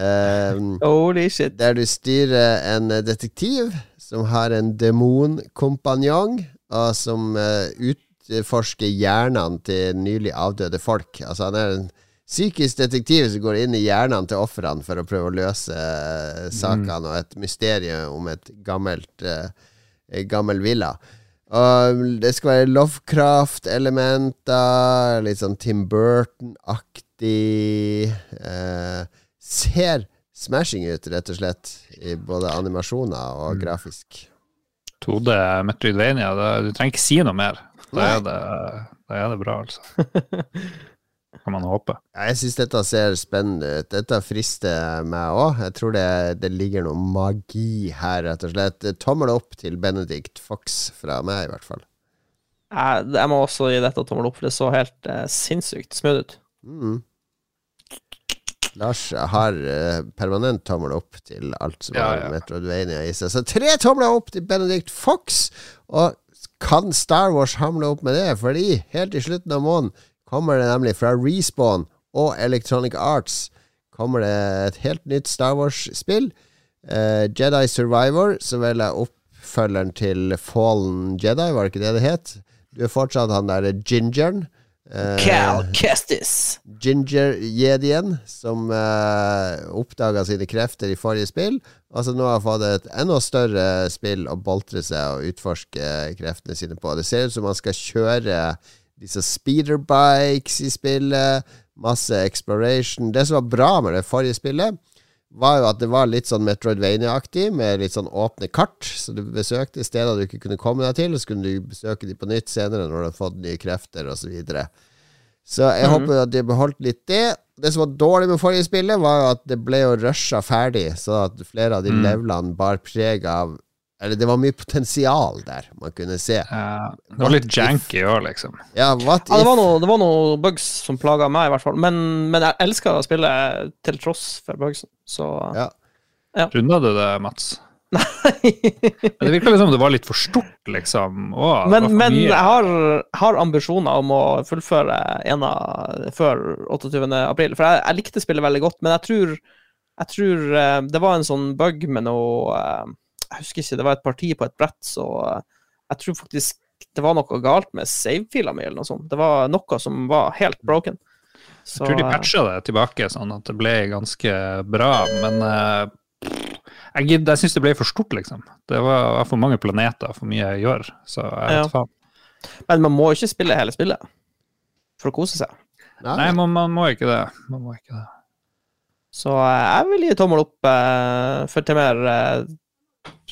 Um, Holy shit. Der du styrer en detektiv som har en demonkompanjong, og som uh, utforsker hjernene til nylig avdøde folk. Altså Han er en psykisk detektiv som går inn i hjernene til ofrene for å prøve å løse uh, sakene, mm. og et mysterium om et gammelt gammel villa. Og det skal være Lovecraft-elementer, litt sånn Tim Burton-aktig. Uh, ser smashing ut, rett og slett, i både animasjoner og mm. grafisk. 2D Metroidvania, da, du trenger ikke si noe mer. Da er det, da er det bra, altså. kan man håpe. Jeg syns dette ser spennende ut. Dette frister meg òg. Jeg tror det, det, ligger noe magi her, rett og slett. Tommel opp til Benedict Fox fra meg, i hvert fall. Jeg, jeg må også gi dette tommel opp, for det så helt eh, sinnssykt smooth ut. Mm. Lars har uh, permanent tommel opp til alt som ja, har ja. Metroidvania i seg. Så tre tomler opp til Benedict Fox! Og kan Star Wars hamle opp med det? Fordi helt i slutten av måneden kommer det nemlig fra Respawn og Electronic Arts kommer det et helt nytt Star Wars-spill. Uh, Jedi Survivor, som vel er oppfølgeren til Fallen Jedi, var det ikke det det het? Du er fortsatt han der gingeren. Cal Kestis. Ginger-jedien, som uh, oppdaga sine krefter i forrige spill. Altså nå har fått et enda større spill å boltre seg og utforske kreftene sine på. Det ser ut som man skal kjøre disse speederbikes i spillet. Masse exploration. Det som var bra med det forrige spillet, var jo at det var litt sånn Metroidvania-aktig, med litt sånn åpne kart. Så du besøkte steder du ikke kunne komme deg til, og så kunne du besøke dem på nytt senere når du har fått nye krefter, osv. Så så jeg Mhm. håper at de beholdt litt det. Det som var dårlig med forrige spillet, var jo at det ble jo rusha ferdig, så at flere av de Mm. levelene bar preg av Eller det var mye potensial der man kunne se. Uh, det var litt janky òg, liksom. Ja, what Ja, det var noen noe, det var noe bugs som plaga meg, i hvert fall. Men, men jeg elska å spille til tross for bugsen, så Ja. Runda du det, Mats? Men Det virka liksom det var litt for stort, liksom. Å, Men, men jeg har, har ambisjoner om å fullføre en av før 28. april. For jeg, jeg likte spillet veldig godt, men jeg tror, jeg tror eh, det var en sånn bug med noe eh, Jeg husker ikke, det var et parti på et brett, så eh, jeg tror faktisk det var noe galt med save-fila mi, eller noe sånt. Det var noe som var helt broken. Så, Jeg tror de eh, patcha det tilbake, sånn at det ble ganske bra, men eh, jeg, gidd- jeg syns det ble for stort, liksom. Det var for mange planeter, for mye jeg gjør, så jeg Ja. vet faen. Men man må jo ikke spille hele spillet for å kose seg. Nei, Nei, man, man må ikke det. Man må ikke det. Så jeg vil gi tommel opp eh, for til mer eh,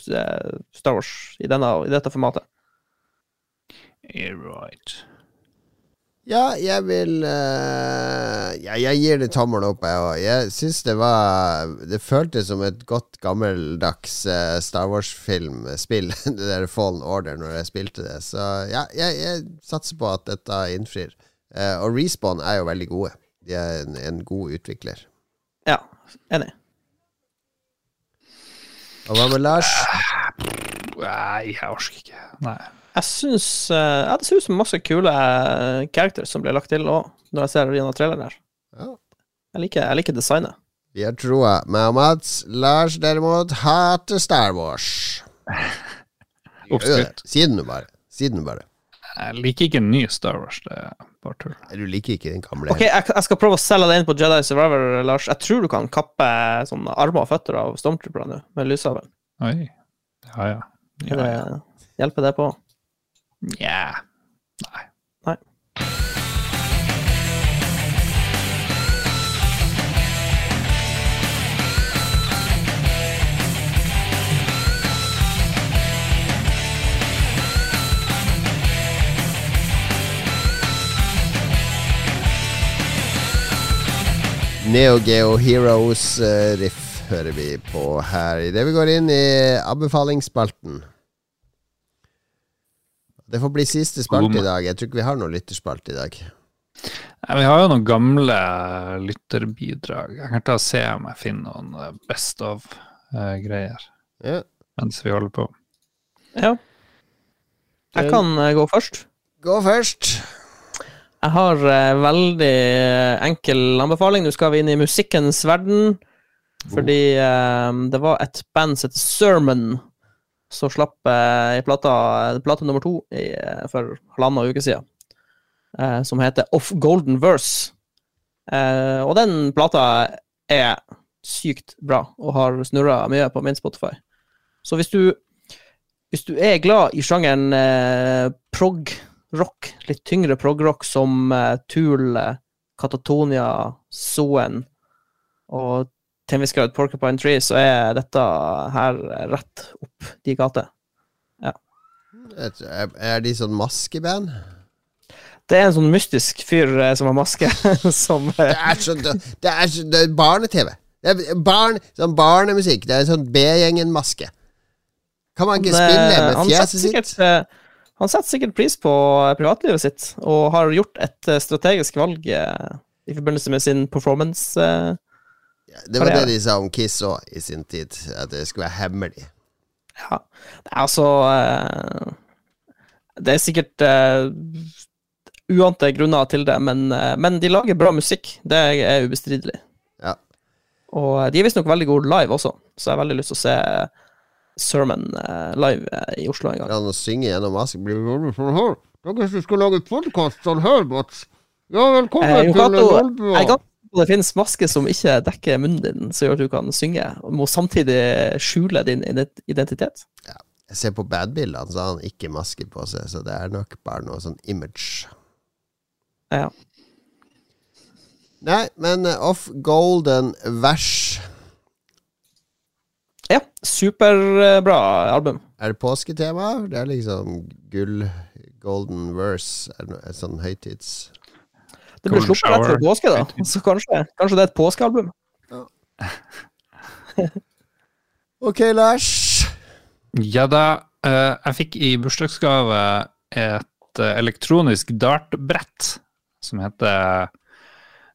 Star Wars i, denne, i dette formatet. Yeah, right. Ja, jeg vil uh, ja, Jeg gir det tommel opp, jeg òg. Jeg syns det var Det føltes som et godt gammeldags uh, Star Wars-filmspill, det der Fallen Order, når jeg spilte det. Så ja, jeg, jeg satser på at dette innfrir. Uh, og Respawn er jo veldig gode. De er en, en god utvikler. Ja, enig. Og hva med Lars? Nei, jeg orker ikke. Nei. Jeg syns uh, Det ser ut som masse kule uh, characters som blir lagt til òg, når jeg ser gjennom traileren her. Ja. Jeg liker, jeg liker designet. Vi har troa. Meg og Mats. Lars derimot hater Star Wars. Oppskrytt. Siden du bare. Siden du bare. Jeg liker ikke en ny Star Wars, det bare tull. Du liker ikke den gamle. Ok, jeg, jeg skal prøve å selge deg inn på Jedi Survivor, Lars. Jeg tror du kan kappe sånne armer og føtter av stormtroopere nå, med lyshaven. Oi. Ja, ja. ja, ja. hjelper det på. Nja. Yeah. Nei. Neo Geo Heroes eh, riff hører vi på her idet vi går inn i anbefalingsspalten. Det får bli siste spalte i dag. Jeg tror ikke vi har noen lytterspalte i dag. Nei, Vi har jo noen gamle lytterbidrag. Jeg kan ta og se om jeg finner noen eh, best of-greier Ja. mens vi holder på. Ja. Jeg kan eh, gå først. Gå først. Jeg har uh, veldig eh, enkel anbefaling. Nå skal vi inn i musikkens verden. Fordi uh, det var et band som het Sermon, som slapp uh, plata, plate nummer to i, for halvannen uke siden. Som heter Off Golden Verse. Og den plata er sykt bra og har snurra mye på min Spotify. Så hvis du, hvis du er glad i sjangeren eh, prog-rock, litt tyngre prog-rock som eh, Tool, eh, Katatonia, Soen og til en viss grad Porcupine Tree, så er dette her rett opp de gater. Ja. Er de sånn maskeband? Det er en sånn mystisk fyr eh, som har maske, som Det eh, er så Det er, så, det er barne-TV. Det barn, sånn barnemusikk. Det er sånn B-gjengen-maske. Kan man ikke det, spille eh, med fjeset sitt? Han setter sikkert pris på privatlivet sitt, og har gjort et eh, strategisk valg eh, i forbindelse med sin performance. eh, Ja, det var det de sa om Kiss òg i sin tid. At det skulle være hemmelig. Ja. Det er altså Det er sikkert uante grunner til det, men, men de lager bra musikk. Det er ubestridelig. Ja. Og de er visstnok veldig gode live også, så jeg har veldig lyst til å se Sermon eh, live eh, i Oslo en gang. Ja, han synger gjennom masken sånn. Dere som skal lage podkast sånn her, Mats. Ja, velkommen Eh, til Lolbua. det finnes masker som ikke dekker munnen din, som gjør at du kan synge, og må samtidig skjule din identitet. identitet. Jeg ser på badbildene, så har han ikke maske på seg, så det er nok bare noe sånn image. Ja. Nei, men eh, Off Golden Vers Ja, superbra album. Er det påsketema? Det er liksom gull Golden verse, er det noe- sånn høytids... Det blir sluppet rett før påske, da. Så kanskje, kanskje det er et påskealbum. Ok, Lars. Ja da. eh, jeg fikk i bursdagsgave et eh, elektronisk dartbrett som heter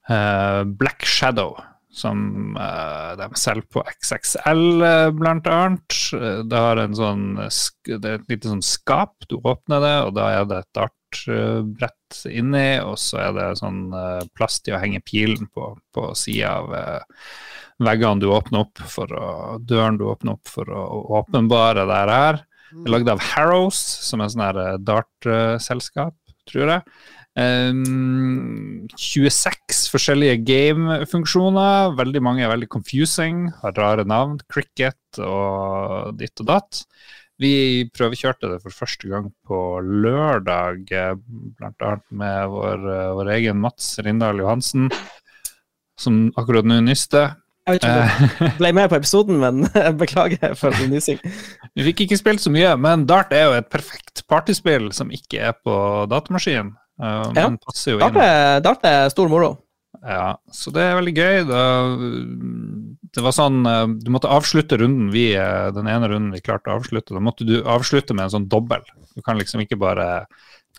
eh, Black Shadow. Som uh, de selger på XXL, eh, blant annet. Eh, Det har en sånn Det er et lite sånn skap. Du åpner det, og da er det et dartbrett inni, og så er det sånn plast til å henge pilen på, på sida av veggene du åpner opp for å, døren du åpner opp for å åpenbare det her. Det er lagd av Harrows, som er sånn her dartselskap, tror jeg. Um, 26 forskjellige gamefunksjoner. Veldig mange er veldig confusing, har rare navn. Cricket og ditt og datt. Vi prøvekjørte det for første gang på lørdag, bl.a. med vår, eh, vår egen Mats Rindal Johansen, som akkurat nå nyste. Jeg vet ikke om du ble med på episoden, men jeg beklager for nysing. Vi fikk ikke spilt så mye, men Dart er jo et perfekt partyspill som ikke er på datamaskin. Uh, Ja. Men passer jo Dart inn. er, ble er stor moro. Ja, så det er veldig gøy. Det, det var sånn uh, Du måtte avslutte runden vi uh, Den ene runden vi klarte å avslutte, da måtte du avslutte med en sånn dobbel. Du kan liksom ikke bare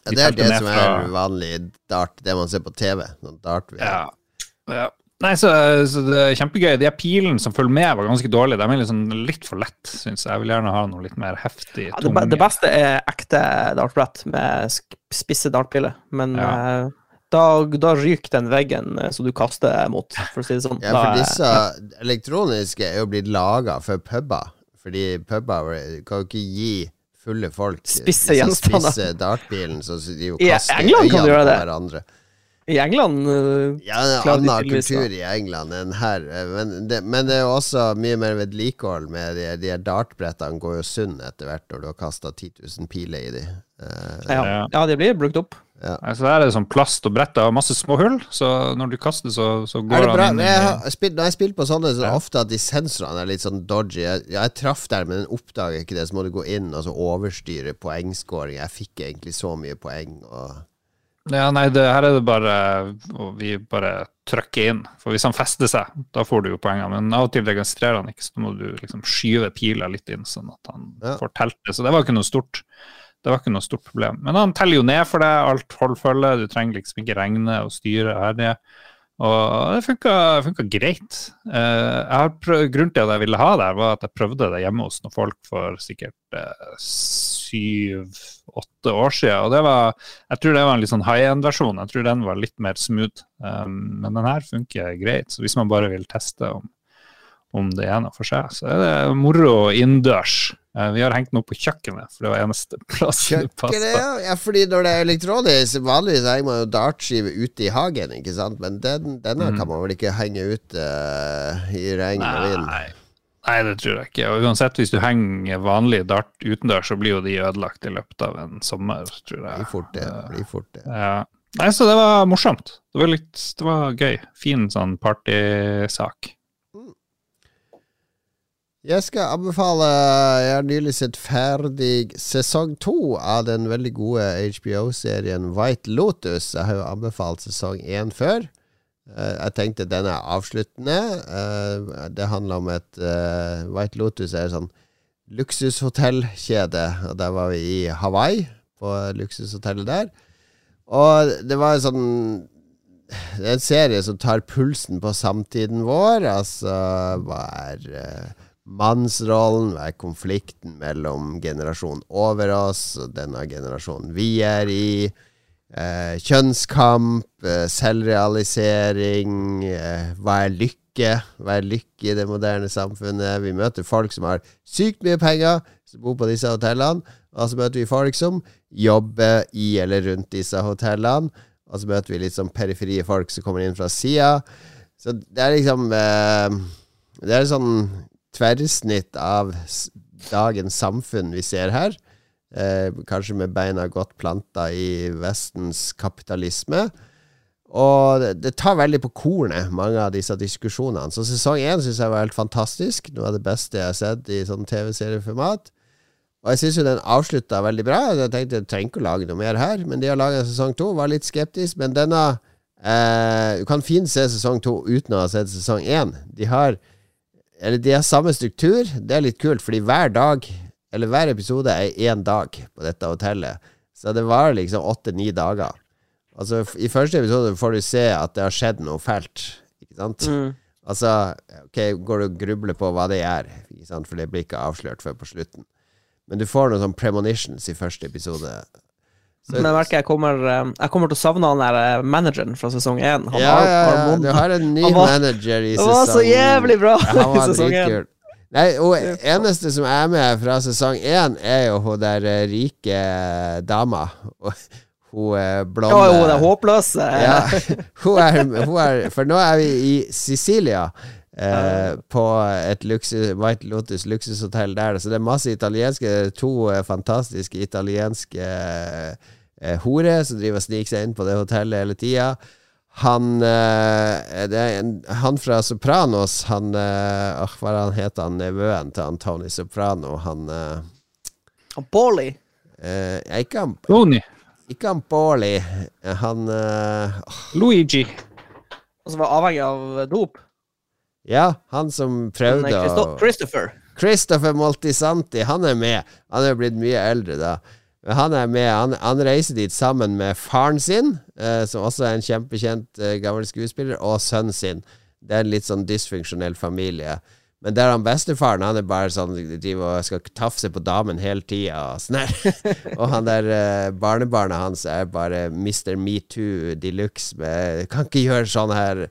Ja, det er det som som fra- er vanlig dart, det man ser på TV. Sånn dart Ja. ja. Nei, så, så det er kjempegøy. De pilene som følger med, var ganske dårlige. De er liksom litt for lett, syns jeg. Jeg vil gjerne ha noe litt mer heftig. Ja, det, be- det beste er ekte dartbrett med spisse dartpiler, men Ja. eh, da, da ryker den veggen som du kaster mot, for å si det sånn. Ja, for disse disse elektroniske er jo blitt laga for puber. Fordi puber kan jo ikke gi fulle folk Spisse gjenstander. spisse dartpilen, så de jo I kaster England kan du øynene gjøre på det. hverandre. I England eh, Ja, det er annen kultur i England enn her. eh, Men det, men det er jo også mye mer vedlikehold med de, de her dartbrettene går jo sunn etter hvert når du har kasta 10 000 piler i de. Uh, ja. Ja. ja, de blir brukt opp. Ja. så der er det sånn plast og brett og masse små hull, så når du kaster, så, så går han inn Jeg i har spilt, når jeg spiller på sånne, så er det Ja. ofte at de sensorene er litt sånn dodgy. Jeg, jeg traff der, men den oppdager ikke det. Så må du gå inn og så overstyre poengscoring. Jeg fikk egentlig så mye poeng. Og Ja, nei, det, her er det bare vi bare trykker inn. For hvis han fester seg, da får du jo poengene. Men av og til registrerer han ikke, så da må du liksom skyve pila litt inn, sånn at han Ja. får telt det. Så det var ikke noe stort. Det var ikke noe stort problem. Men han teller jo ned for deg, alt holder følge. Du trenger liksom ikke regne og styre her. Og det funka, greit. Eh, prøv, grunnen til at jeg ville ha det, var at jeg prøvde det hjemme hos noen folk for sikkert eh, syv-åtte år siden. Og det var Jeg tror det var en litt sånn high end-versjon. Jeg tror den var litt mer smooth. Um, men den her funker greit. Så hvis man bare vil teste om, om det er noe for seg, så er det moro innendørs. Eh, vi har hengt den opp på kjøkkenet, for det var eneste plass det passa. ja. ja, fordi når det er elektronisk Vanligvis henger man jo dartskive ute i hagen, ikke sant? Men den, denne Mm. kan man vel ikke henge ut uh, i regn og vind? Nei. Det tror jeg ikke. Og uansett, hvis du henger vanlig dart utendørs, så blir jo de ødelagt i løpet av en sommer, tror jeg. blir fort det. Eh, Blir fort det. Ja. Nei, så det var morsomt. Det var litt Det var gøy. Fin sånn partysak. Jeg skal anbefale Jeg har nylig sett ferdig sesong to av den veldig gode HBO-serien White Lotus. Jeg har jo anbefalt sesong én før. Eh, Jeg tenkte den er avsluttende. Eh, Det handler om et eh, White Lotus er en sånn luksushotellkjede. Og der var vi i Hawaii, på luksushotellet der. Og det var en sånn Det er en serie som tar pulsen på samtiden vår. Altså hva er mannsrollen, hva er konflikten mellom generasjonen over oss og denne generasjonen vi er i? Eh, kjønnskamp, eh, selvrealisering, eh, hva er lykke? Hva er lykke i det moderne samfunnet? Vi møter folk som har sykt mye penger, som bor på disse hotellene. Og så møter vi folk som jobber i eller rundt disse hotellene. Og så møter vi litt sånn periferie folk som kommer inn fra sida. Så det er liksom eh, Det er sånn tverrsnitt av dagens samfunn vi ser her. Eh, kanskje med beina godt planta i Vestens kapitalisme. Og det, det tar veldig på kornet, mange av disse diskusjonene. Så sesong én syns jeg var helt fantastisk. Noe av det beste jeg har sett i sånn TV-serieformat. Og jeg syns jo den avslutta veldig bra. Jeg tenkte jeg trenger ikke å lage noe mer her, men de har laga sesong to. Var litt skeptisk, men denne Eh, du kan fint se sesong to uten å ha sett sesong én. De har Eller de har samme struktur. Det er litt kult, fordi hver dag, eller hver episode, er én dag på dette hotellet. Så det varer liksom åtte-ni dager. Altså, i første episode får du se at det har skjedd noe fælt, ikke sant? Mm. Altså, ok, går du og grubler på hva det er, ikke sant? for det blir ikke avslørt før på slutten. Men du får noen sånn premonitions i første episode. Så- Men jeg merker jeg kommer, eh, jeg kommer til å savne han der eh, manageren fra sesong én. Han ja, har- ja, ja, du har en ny var- manager i Det sesong var så jævlig bra han i var dritkul. Nei, og eneste som er med fra sesong én, er jo hun der eh, rike dama. Hun eh, blonde Ja, hun er håpløs. Ja, hun er, hun er For nå er vi i Sicilia. Eh, på et luksus, White Lotus luksushotell der. Så det er masse italienske To eh, fantastiske italienske eh, horer som driver og sniker seg inn på det hotellet hele tida. Han eh, det er en, Han fra Sopranos, han eh, åh, Hva han heter han nevøen til han Tony Soprano? Han eh, Han Paulie. eh, Ikke han, Tony. ikke han Pauli. Han eh, Luigi. Han som var avhengig av dop. Ja, han som prøvde Christo å Christopher. Christopher Moltisanti, han er med. Han er blitt mye eldre da. Han er med. Han, han reiser dit sammen med faren sin, eh, som også er en kjempekjent eh, gammel skuespiller, og sønnen sin. Det er en litt sånn dysfunksjonell familie. Men der han bestefaren, han er bare sånn driver og skal tafse på damen hele tida og sånn her. og han der eh, barnebarnet hans er bare Mr. Metoo de luxe med Kan ikke gjøre sånn her,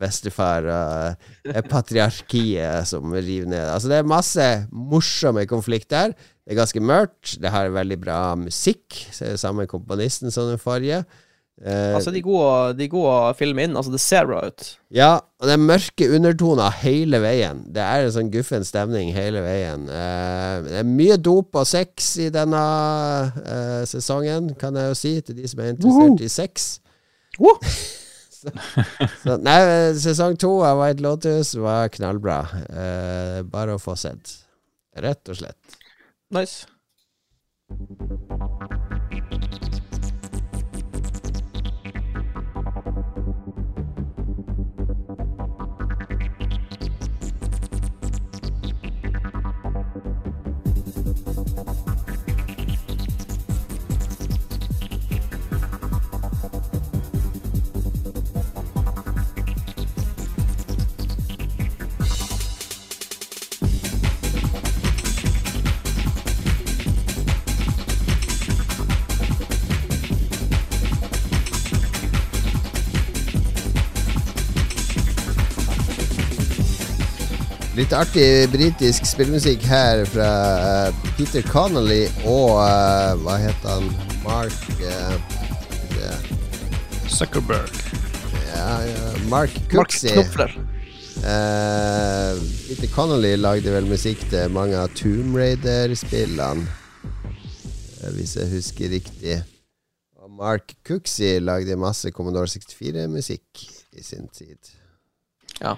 bestefar. Og, er patriarkiet som river ned. Altså, det er masse morsomme konflikter. Det er ganske mørkt. Det har veldig bra musikk. Det er samme komponisten som den forrige. Eh, Altså, de gode, de gode å filme inn. Altså, det ser bra ut. ja, og det er mørke undertoner hele veien. Det er en sånn guffen stemning hele veien. Eh, det er mye dop og sex i denne eh, sesongen, kan jeg jo si, til de som er interessert i sex. Woo! Så, nei, sesong to av White Lotus var knallbra. Eh, bare å få sett. Rett og slett. Nice. Litt artig britisk spillmusikk her fra eh, Peter Connolly og uh, Hva heter han? Mark uh, Zuckerberg. ja, ja, Mark Mark Cooksey. Knopfler. uh, Peter Connolly lagde vel musikk til mange av Tomb Raider-spillene, hvis jeg husker riktig. Og Mark Cooksey lagde masse Commodore 64-musikk i sin tid. Ja.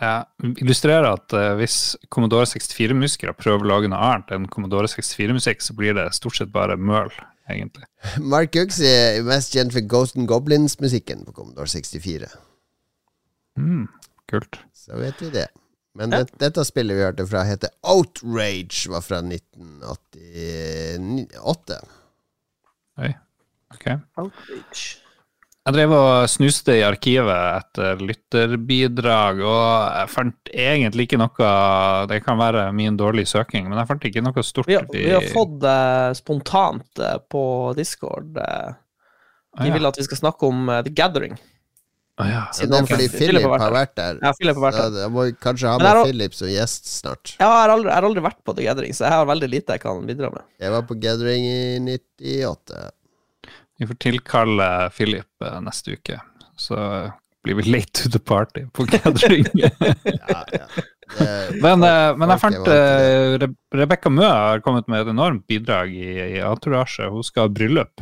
Jeg illustrerer at eh, hvis Commodore 64-musikere prøver å lage noe annet enn Commodore 64-musikk, så blir det stort sett bare møl, egentlig. Mark Guggs er mest kjent for Ghost and Goblins-musikken på Commodore 64. Mm, kult. Så vet vi det. Men Ja. det, dette spillet vi hørte fra, heter Outrage, var fra 1988. Oi. Ok. Outreach. Jeg drev og snuste i arkivet etter lytterbidrag, og jeg fant egentlig ikke noe Det kan være min dårlige søking, men jeg fant ikke noe stort. Vi har, vi har fått fått uh, spontant uh, på Discord eh, Ah, ja. vil at vi skal snakke om eh, The Gathering. Ah, ja. Ja, det er fordi Philip Philip har vært der. Ja, Philip har vært der. jeg må kanskje ha med har- Philip som gjest snart. Jeg har, aldri, jeg har aldri vært på The Gathering, så jeg har veldig lite jeg kan bidra med. Jeg var på Gathering i 98. Vi får tilkalle Philip eh, neste uke, så blir vi late to the party på gathering. Ja, ja. Men, eh, men jeg fant uh, Re Rebekka Mø har kommet med et enormt bidrag i, i Entourage. Hun skal ha bryllup.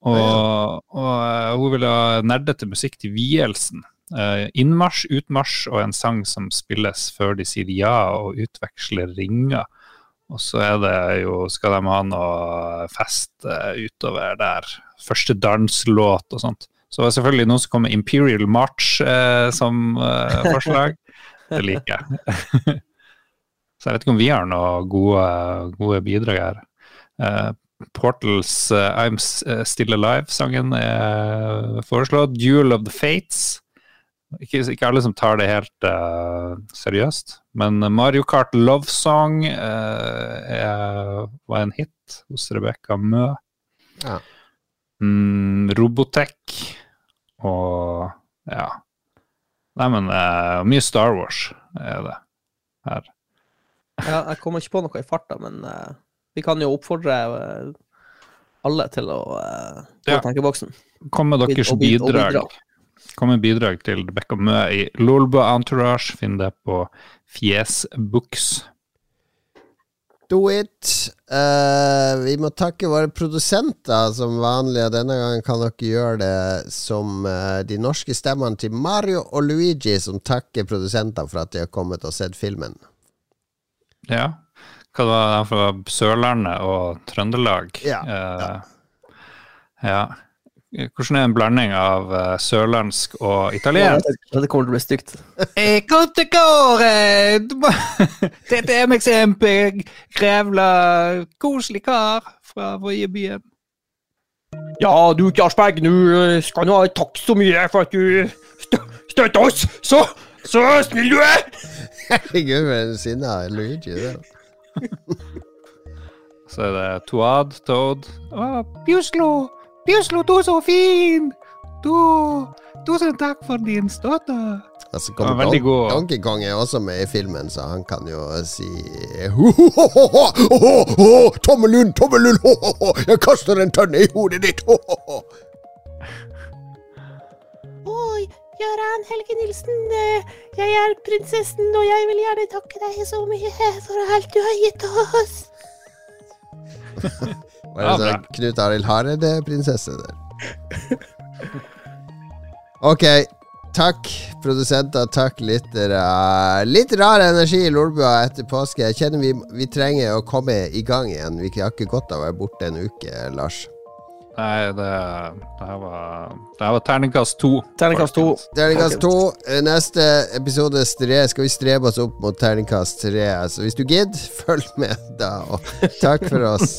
Og, og eh, hun vil ha nerdete musikk til vielsen. Eh, innmarsj, utmarsj og en sang som spilles før de sier ja og utveksler ringer. Og så er det jo, skal de ha noe fest eh, utover der. Første danslåt og sånt. Så var det selvfølgelig noen som kom med Imperial March eh, som eh, forslag. Det liker jeg. så jeg vet ikke om vi har noen gode, gode bidrag her. Eh, Portals uh, I'm eh, Still Alive-sangen er foreslått. Duel of the Fates. Ikke, ikke alle som tar det helt uh, seriøst, men Mario Kart Love Song eh, var en hit hos Rebekka Mø. Ja. Mm, Robotech og ja. Nei, men eh, mye Star Wars er det her. Ja, jeg kommer ikke på noe i farta, men eh, vi kan jo oppfordre eh, alle til å uh, gå Ja. tenkeboksen. Kom med deres Og bid- og bidrag. Kom med bidrag til Rebekka Mø i Lolbo Entourage. Finn det på Fjesbooks. Do it. Uh, vi må takke våre produsenter som vanlig, og denne gangen kan dere gjøre det som uh, de norske stemmene til Mario og Luigi, som takker produsentene for at de har kommet og sett filmen. Ja. Hva var det fra Sørlandet og Trøndelag? Ja, Eh, ja. Hvordan er en blanding av eh, sørlandsk og italiensk? Dette kommer til å bli stygt. Eh, Dette er meg eksempel. Grevla koselig kar fra Voiebyen. Ja, du Jarlsberg, nå skal du ha takk så mye for at du stø støtter oss. Så, så snill du er! Herregud, for en sinna Luigi. Det. Så er det Toad, Toad. og Bjuslo! Bjuslo, du er så fin! Du Tusen takk for din støtte. Altså, Ja, veldig god. Donkey Kong er også med i filmen, så han kan jo si ho, ho, ho, ho, ho, ho, ho, Tommelund, tommelund, jeg kaster en tønne i hodet ditt! Oi, Gøran Helge Nilsen, eh, jeg er prinsessen, og jeg vil gjerne takke deg så mye for alt du har gitt oss. Ja, det sånn Knut Arild Hareide-prinsesse der? Ok, takk produsenter, takk lyttere. Litt rar energi i Lolbua etter påske. Jeg kjenner vi, vi trenger å komme i gang igjen. Vi har ikke godt av å være borte en uke, Lars. Nei, det, det her var Det her var terningkast to. Terningkast to. Terningkast to. Eh, Neste episode stre, skal vi strebe oss opp mot terningkast tre. Så hvis du gidder, følg med da. Og takk for oss.